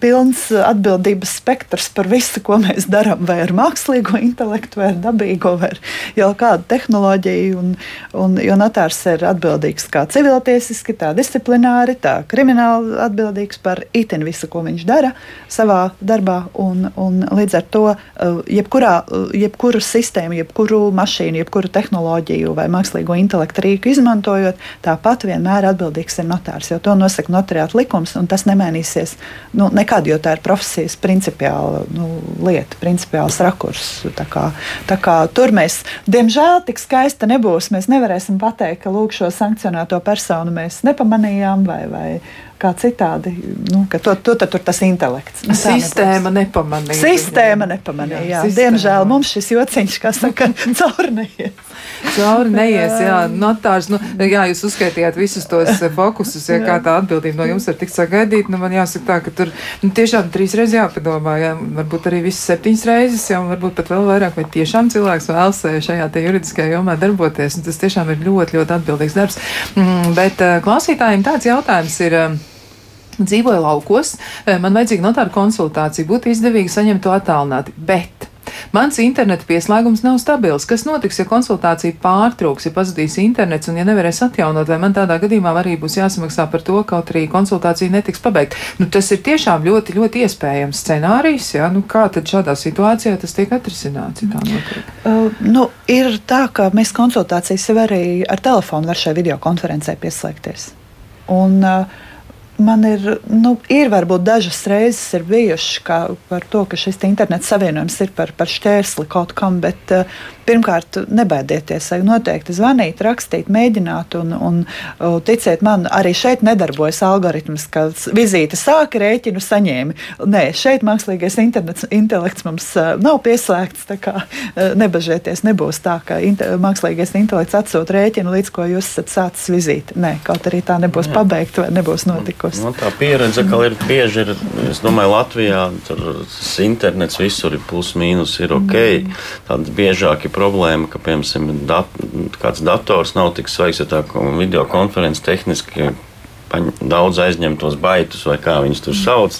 pilns atbildības spektrs par visu, ko mēs darām, vai ar mākslīgo intelektu, vai ar dabīgo, vai ar jau kādu tehnoloģiju. Un, un, jo notārs ir atbildīgs kā civiltiesiski, tā disciplināri, tā krimināli atbildīgs par itin visu, ko viņš dara savā darbā. Un, un līdz ar to uh, jebkurā, uh, jebkuru sistēmu, jebkuru mašīnu, jebkuru tehnoloģiju vai mākslīgo intelektu rīku izmantojot, tāpat vienmēr atbildīgs ir notārs, jo to nosaka notariāta likums, un tas nemainīsies nu, nekad, jo tā ir profesijas principiāla nu, lieta, principiāls rakurs. Tā kā, tā kā tur mēs, diemžēl, tik skaista nebūs. Mēs nevarēsim pateikt, ka lūk, šo sankcionēto personu mēs nepamanījām vai, vai, kā citādi, nu, ka to, to tur tas intelekts. Nu, Sistēma nepamanīja. Sistēma nepamanīja. Jā, jā. Diemžēl mums šis jociņš, kā saka, cauri neies. Cauri neies, jā. Notārs, nu, jā, jūs uzskaitījāt visus tos eh, fokusus, ja kā tā atbildība no jums var tikt sagaidīt. Nu, man jāsaka tā, ka tur nu, tiešām trīs reizes jāpadomā, jā, varbūt arī visas septiņas reizes, jā, varbūt pat vēl vairāk, vai tiešām cilvēks vēlas eh, šajā te juridiskajā jomā darboties. Un tas tiešām ir ļoti, ļoti atbildīgs darbs. Mm, bet uh, klausītājiem tāds jautājums ir. Dzīvoju laukos, man vajadzīga notāra konsultācija, būtu izdevīgi saņemt to attālināti, bet Mans interneta pieslēgums nav stabils. Kas notiks, ja konsultācija pārtrūks, ja pazudīs internets un ja nevarēs atjaunot, vai man tādā gadījumā arī būs jāsamaksā par to, kaut arī konsultācija netiks pabeigta? Nu, tas ir tiešām ļoti, ļoti iespējams scenārijs. Ja? Nu, kā tad šādā situācijā tas tiek atrisināts? Uh, nu, ir tā, ka mēs konsultācijas jau arī ar telefonu var šai videokonferencē pieslēgties. Un, uh, man ir, nu, ir varbūt dažas reizes ir bijušas par to, ka šis internets savienojums ir par, par šķērsli kaut kam, bet uh, pirmkārt, nebaidieties, noteikti zvanīt, rakstīt, mēģināt, un, un ticiet man, arī šeit nedarbojas algoritms, ka vizīte sāka rēķinu saņēmi. Nē, šeit mākslīgais internets, intelekts mums nav pieslēgts, tā kā nebažieties, nebūs tā, ka inte, mākslīgais intelekts atsūta rēķinu līdz ko jūs esat sācis vizīti. Nē, kaut arī tā nebūs Jā. pabeigta vai nebūs notikusi. Man tā pieredze, ka ir bieži, ir, es domāju, Latvijā tur internets visur ir plus mīnus ir ok, mm. tāda biežāk ir problēma, ka, piemēram, dat, kāds dators nav tik svaigs, ja tā video konferences tehniski daudz aizņemtos baitus, vai kā viņus tur sauc.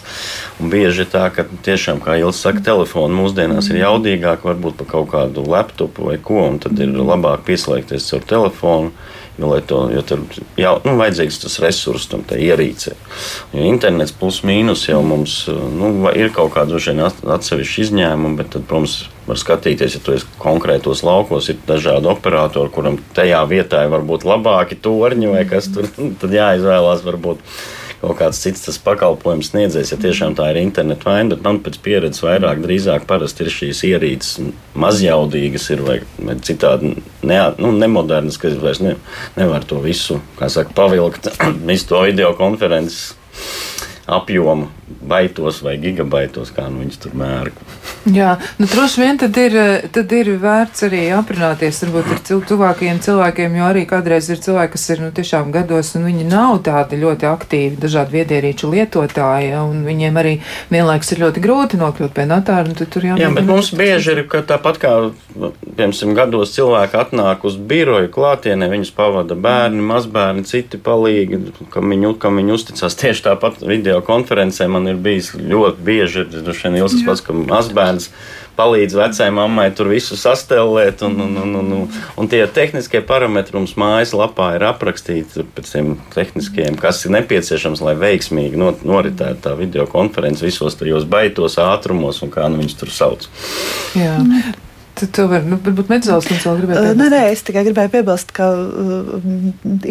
Un bieži ir tā, ka tiešām, kā Ilsa saka, telefoni mūsdienās ir jaudīgāk, varbūt pa kaut kādu laptopu vai ko, un tad ir labāk pieslēgties ar telefonu. Jo, to, jo tur jau nu, vajadzīgs tas resurss tam ierīcē. Jo internets plus mīnus jau mums nu, ir kaut kāda atsevišķa izņēmuma, bet, tad, protams, var skatīties, ja tu esi konkrētos laukos, ir dažādi operatori, kuram tajā vietā var būt labāki torņi vai kas tur, tad jāizvēlās varbūt kaut kāds cits tas pakalpojums sniedzējs, ja tiešām tā ir interneta vaina, bet man pēc pieredzes vairāk drīzāk parasti ir šīs ierīces mazjaudīgas ir vai, vai citādi ne, nu, nemodernas, ka vairs ne, nevar to visu, kā saka, pavilkt, visu to video konferences apjomu baitos vai gigabaitos, kā nu viņas tur mēra. Jā, nu, droši vien tad ir, tad ir vērts arī aprunāties varbūt ar cil tuvākajiem cilvēkiem, jo arī kādreiz ir cilvēki, kas ir nu, tiešām gados, un viņi nav tādi ļoti aktīvi dažādu viedierīču lietotāji, un viņiem arī vienlaiks ir ļoti grūti nokļūt pie notāra. Tur jāmēģina. Jā, bet mums bieži ir, ka tāpat kā, piemēram, gados cilvēki atnāk uz biroju klātienē, viņus pavada bērni, mazbērni, citi palīgi, kam viņi, kam viņi uzticās tieši tāpat video konferencē. Man ir bijis ļoti bieži, droši vien Ilsas pats, ka mazbērns palīdz vecajai mammai tur visu sastelēt, un, un, un, un, un, un tie tehniskie parametri mums mājaslapā ir aprakstīti pēc tiem tehniskiem, kas ir nepieciešams, lai veiksmīgi not, noritētu tā video konference visos tajos baitos ātrumos un kā nu viņus tur sauc. Jā. Tad tu vari, nu, varbūt Medzīlis vēl gribētu. Nē, nē, es tikai gribēju piebilst, ka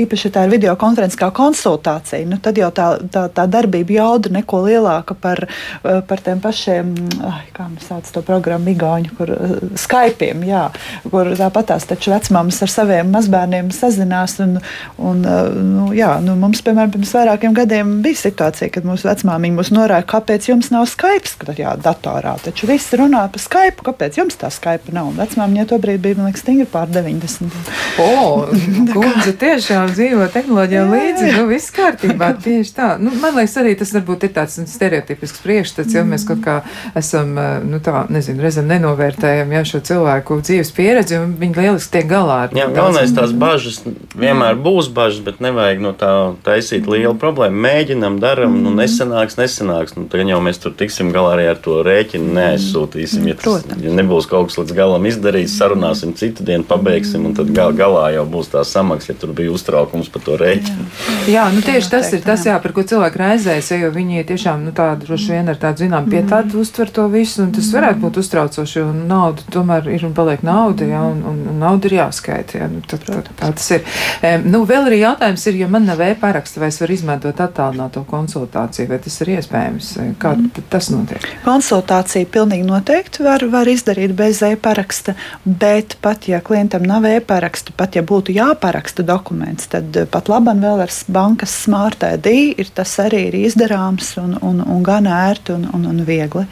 īpaši tā ir video konference kā konsultācija. Nu, tad jau tā, tā, tā darbība jauda neko lielāka par, par tiem pašiem, ai, kā mēs sauc to programmu, Igauņu, kur Skype'iem, jā, kur tāpatās taču vecmāmas ar saviem mazbērniem sazinās. Un, un, nu, jā, nu, mums, piemēram, pirms vairākiem gadiem bija situācija, kad mūsu vecmāmiņa mūs norāda, kāpēc jums nav Skype, kad jā, datorā, taču visi runā par Skype, kāpēc jums tā Skype nav. Vecmāmiņa to brīdi bija, man liekas, stingri pār 90. O, kundze tiešām dzīvo tehnoloģijā līdzi, nu viss kārtībā, tieši tā. Nu, man liekas, arī tas varbūt ir tāds stereotipisks priekšstats, ja mēs kaut kā esam, eh, nu tā, nezinu, reizēm nenovērtējam, ja šo cilvēku dzīves pieredzi, un viņi lieliski tiek galā ar. Jā, galvenais tās bažas vienmēr būs bažas, bet nevajag no tā taisīt lielu problēmu. Mēģinam, daram, nu nesanāks, nesanāks. Nu, tagad jau mēs tur tiksim galā arī ar to rēķinu neaizsūtīsim, ja, tas, ja nebūs kaut kas līdz galam izdarīts, sarunāsim citu dienu, pabeigsim, un tad gal, galā jau būs tā samaksa, ja tur bija uztraukums par to rēķinu. Jā, jā nu tieši tas ir tas, jā, par ko cilvēki raizēs, jo viņi tiešām, nu tādu droši vien ar tādu, zinām, pie tādu mm. uztver to visu, un tas varētu būt uztraucoši, jo nauda tomēr ir un paliek nauda, jā, un, un, un nauda ir jāskaita, jā, nu, tad, tad, tā tas ir. Um, nu, vēl arī jautājums ir, ja man nav e-paraksta, vai es varu izmantot attālināto konsultāciju, vai tas ir iespējams, kā tas notiek? Konsultācija pilnīgi noteikti var, var izdarīt bez e-paraksta jāparaksta, bet pat ja klientam nav e-paraksta, pat ja būtu jāparaksta dokuments, tad pat labam vēl ar bankas smart ID ir tas arī ir izdarāms un, un, un gan ērti un, un, un viegli.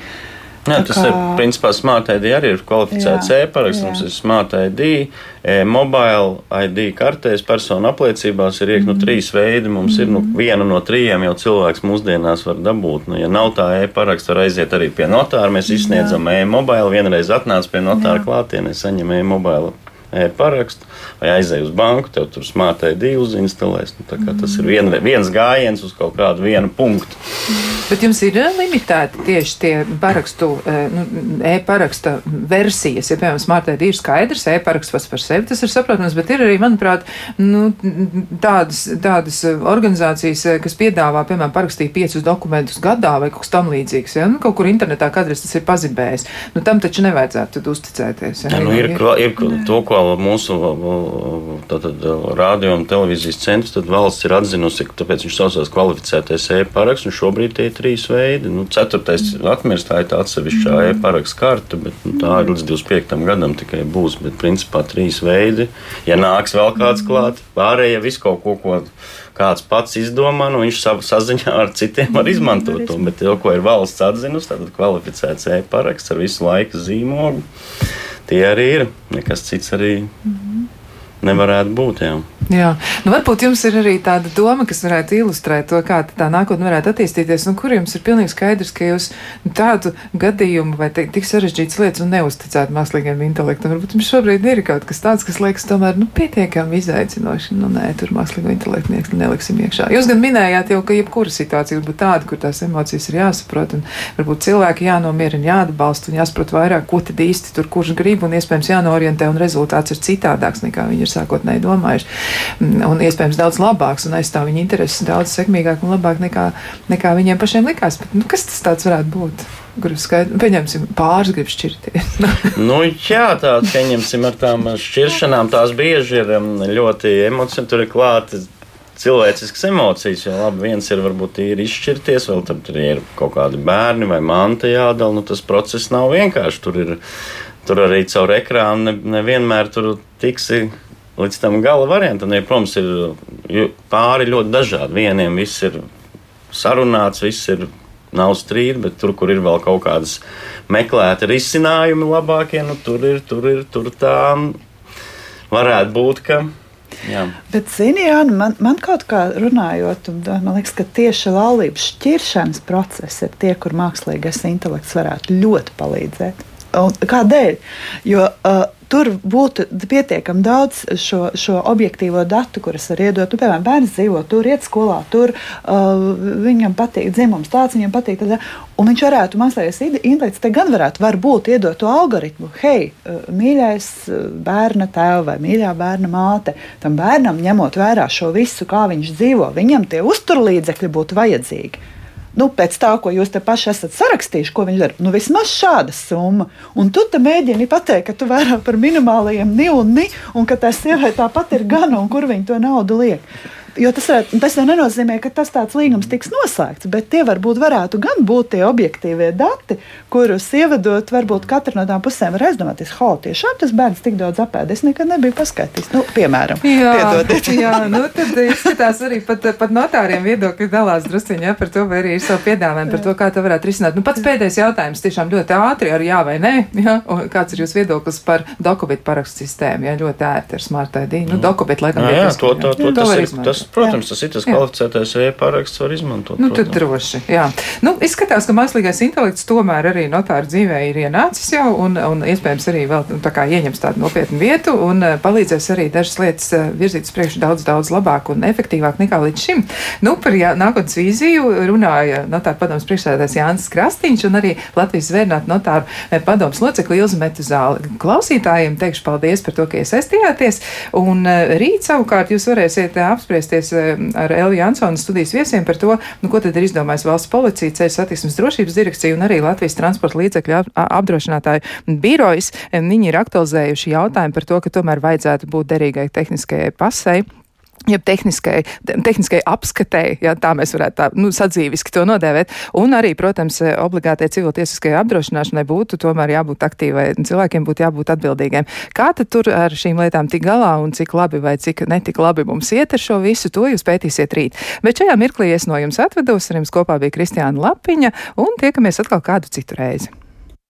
Jā, tas kā... ir principā Smart ID arī ir kvalificēts e-paraksts. Mums ir Smart ID, e mobile ID kartēs, personu apliecībās ir iekšā nu, trīs veidi. Mums mm. ir nu, mhm. viena no trījiem jau cilvēks mūsdienās var dabūt. Nu, ja nav tā e-paraksta, var aiziet arī pie notāra. Mēs izsniedzam e-mobile, vienreiz atnāc pie notāra klātienē, saņem e-mobile e-parakstu, vai aizej uz banku, tev tur smārtai divi uzinstalēs. Nu, tas ir vien, viens gājiens uz kaut kādu vienu punktu. Bet jums ir eh, limitēti tieši tie parakstu, eh, nu, e-paraksta versijas. Ja, piemēram, smārtai ir skaidrs, e-paraksts pats par sevi tas ir saprotams, bet ir arī, manuprāt, nu, tādas, tādas organizācijas, eh, kas piedāvā, piemēram, parakstīt piecus dokumentus gadā vai kaut kas tam līdzīgs. Ja? Nu, kaut kur internetā kādreiz tas ir pazibējis. Nu, tam taču nevajadzētu uzticēties. Ja? Ja, nu, ir, ir, ir to, ko mūsu radio un televīzijas centrs, tad valsts ir atzinusi, ka tāpēc viņš saucās kvalificētais e-paraksts, un šobrīd tie ir trīs veidi. Nu, ceturtais atmirst, tā ir tā atsevišķā mm. e-paraksts karta, bet nu, tā ir līdz 25. gadam tikai būs, bet principā trīs veidi. Ja nāks vēl kāds klāt, pārējie visu kaut ko, ko kāds pats izdomā, nu, viņš savā saziņā ar citiem var izmantot to. Bet to, ko ir valsts atzinusi, tad kvalificēts e-paraksts ar visu laiku zīmogu tie arī ir. Nekas cits arī mm -hmm. Nevarētu būt. Jā. Jā, nu varbūt jums ir arī tāda doma, kas varētu ilustrēt to, kā tā nākotnē varētu attīstīties, un kur jums ir pilnīgi skaidrs, ka jūs nu, tādu gadījumu vai te, tik sarežģītas lietas un neusticētu mākslīgiem intelektam. Varbūt jums šobrīd ir kaut kas tāds, kas liekas tomēr nu, pietiekami izaicinoši. Nu, nē, tur mākslīgo intelektu neliksim iekšā. Jūs gan minējāt jau, ka jebkura situācija būtu tāda, kur tās emocijas ir jāsaprot, un varbūt cilvēki jānomierina, jāatbalsta un jāsaprot vairāk, ko tad īsti tur kurš grib, un iespējams jānorientē, un rezultāts ir citādāks nekā viņi ir sākotnēji domājuši un iespējams daudz labāks un aizstāv viņa intereses daudz sekmīgāk un labāk nekā, nekā viņiem pašiem likās. Bet, nu, kas tas tāds varētu būt? Skaidru, pieņemsim, pāris grib šķirties. nu, jā, tā pieņemsim ar tām šķiršanām. Tās bieži ir um, ļoti emocionāli, tur ir klāta cilvēciskas emocijas. Jo labi, viens ir varbūt īri izšķirties, vēl tam ir kaut kādi bērni vai manta jādala. Nu, tas process nav vienkārši. Tur, ir, tur arī caur ekrānu nevienmēr ne tur tiksi līdz tam gala variantam. Ja, protams, ir pāri ļoti dažādi. Vieniem viss ir sarunāts, viss ir. Nav strīdi, bet tur, kur ir vēl kaut kādas meklēta risinājumi labākie, nu, tur ir, tur ir, tur tā varētu būt, ka Jā. Bet, zini, Jāni, man, man kaut kā runājot, man liekas, ka tieši laulības šķiršanas process ir tie, kur mākslīgais intelekts varētu ļoti palīdzēt. Kādēļ? Jo uh, tur būtu pietiekami daudz šo, šo objektīvo datu, kuras var iedot. Nu, piemēram, bērns dzīvo tur, iet skolā, tur uh, viņam patīk dzimums, tāds viņam patīk. Tad, un viņš varētu, mākslinieks intelekts, te gan varētu varbūt iedot to algoritmu, hei, mīļais bērna tēva vai mīļā bērna māte, tam bērnam ņemot vērā šo visu, kā viņš dzīvo, viņam tie uzturlīdzekļi būtu vajadzīgi nu, pēc tā, ko jūs te paši esat sarakstījuši, ko viņi dara, nu, vismaz šāda summa. Un tu te mēģini pateikt, ka tu vairāk par minimālajiem ni un ni, un ka tā sieviete tāpat ir gana, un kur viņi to naudu liek. Jo tas, var, tas jau nenozīmē, ka tas tāds līgums tiks noslēgts, bet tie varbūt varētu gan būt tie objektīvie dati, kurus ievedot, varbūt katra no tām pusēm var aizdomāties, ka tiešām tas bērns tik daudz apēd. Es nekad nebiju paskaidrojis, nu, piemēram, jā, jā, nu, tad izskatās arī pat, pat notāriem viedokļi dalās drusciņā ja, par to, vai arī ir savu piedāvājumu par to, kā to varētu risināt. Nu, pats pēdējais jautājums tiešām ļoti ātri ar jā vai nē. Ja? Un kāds ir jūsu viedoklis par dokumentu parakstu sistēmu? Jā, ļoti ērti ar smart ID. Nu, dokumentu laikam. Jā, jā, to, to, to, to, tas, ir, tas, protams, tas ir tas kvalificētais e-paraksts, var izmantot. Nu, tad droši. Jā. Nu, izskatās, ka mākslīgais intelekts tomēr arī notāru dzīvē ir ienācis jau un, un iespējams arī vēl nu, tā kā ieņems tādu nopietnu vietu un uh, palīdzēs arī dažas lietas uh, virzīt uz priekšu daudz, daudz labāk un efektīvāk nekā līdz šim. Nu, par jā, nākotnes vīziju runāja notāru padoms priekšsēdētājs Jānis Krastīņš un arī Latvijas zvērnātu notāru eh, padoms locekli Ilza Metuzāli. Klausītājiem teikšu paldies par to, ka iesaistījāties un rīt savukārt jūs varēsiet apspriesties ar Eliju Jansonu studijas viesiem par to, nu, ko tad ir izdomājis valsts policija, ceļu satiksmes drošības direkcija un arī Latvijas transporta līdzekļu apdrošinātāju birojas. Viņi ir aktualizējuši jautājumu par to, ka tomēr vajadzētu būt derīgai tehniskajai pasei jeb tehniskai, tehniskai apskatei, ja tā mēs varētu tā, nu, sadzīviski to nodēvēt. Un arī, protams, obligātai civiltiesiskajai apdrošināšanai būtu tomēr jābūt aktīvai, cilvēkiem būtu jābūt atbildīgiem. Kā tad tur ar šīm lietām tik galā un cik labi vai cik netik labi mums iet ar šo visu, to jūs pētīsiet rīt. Bet šajā mirklī es no jums atvedos, ar jums kopā bija Kristiāna Lapiņa un tiekamies atkal kādu citu reizi.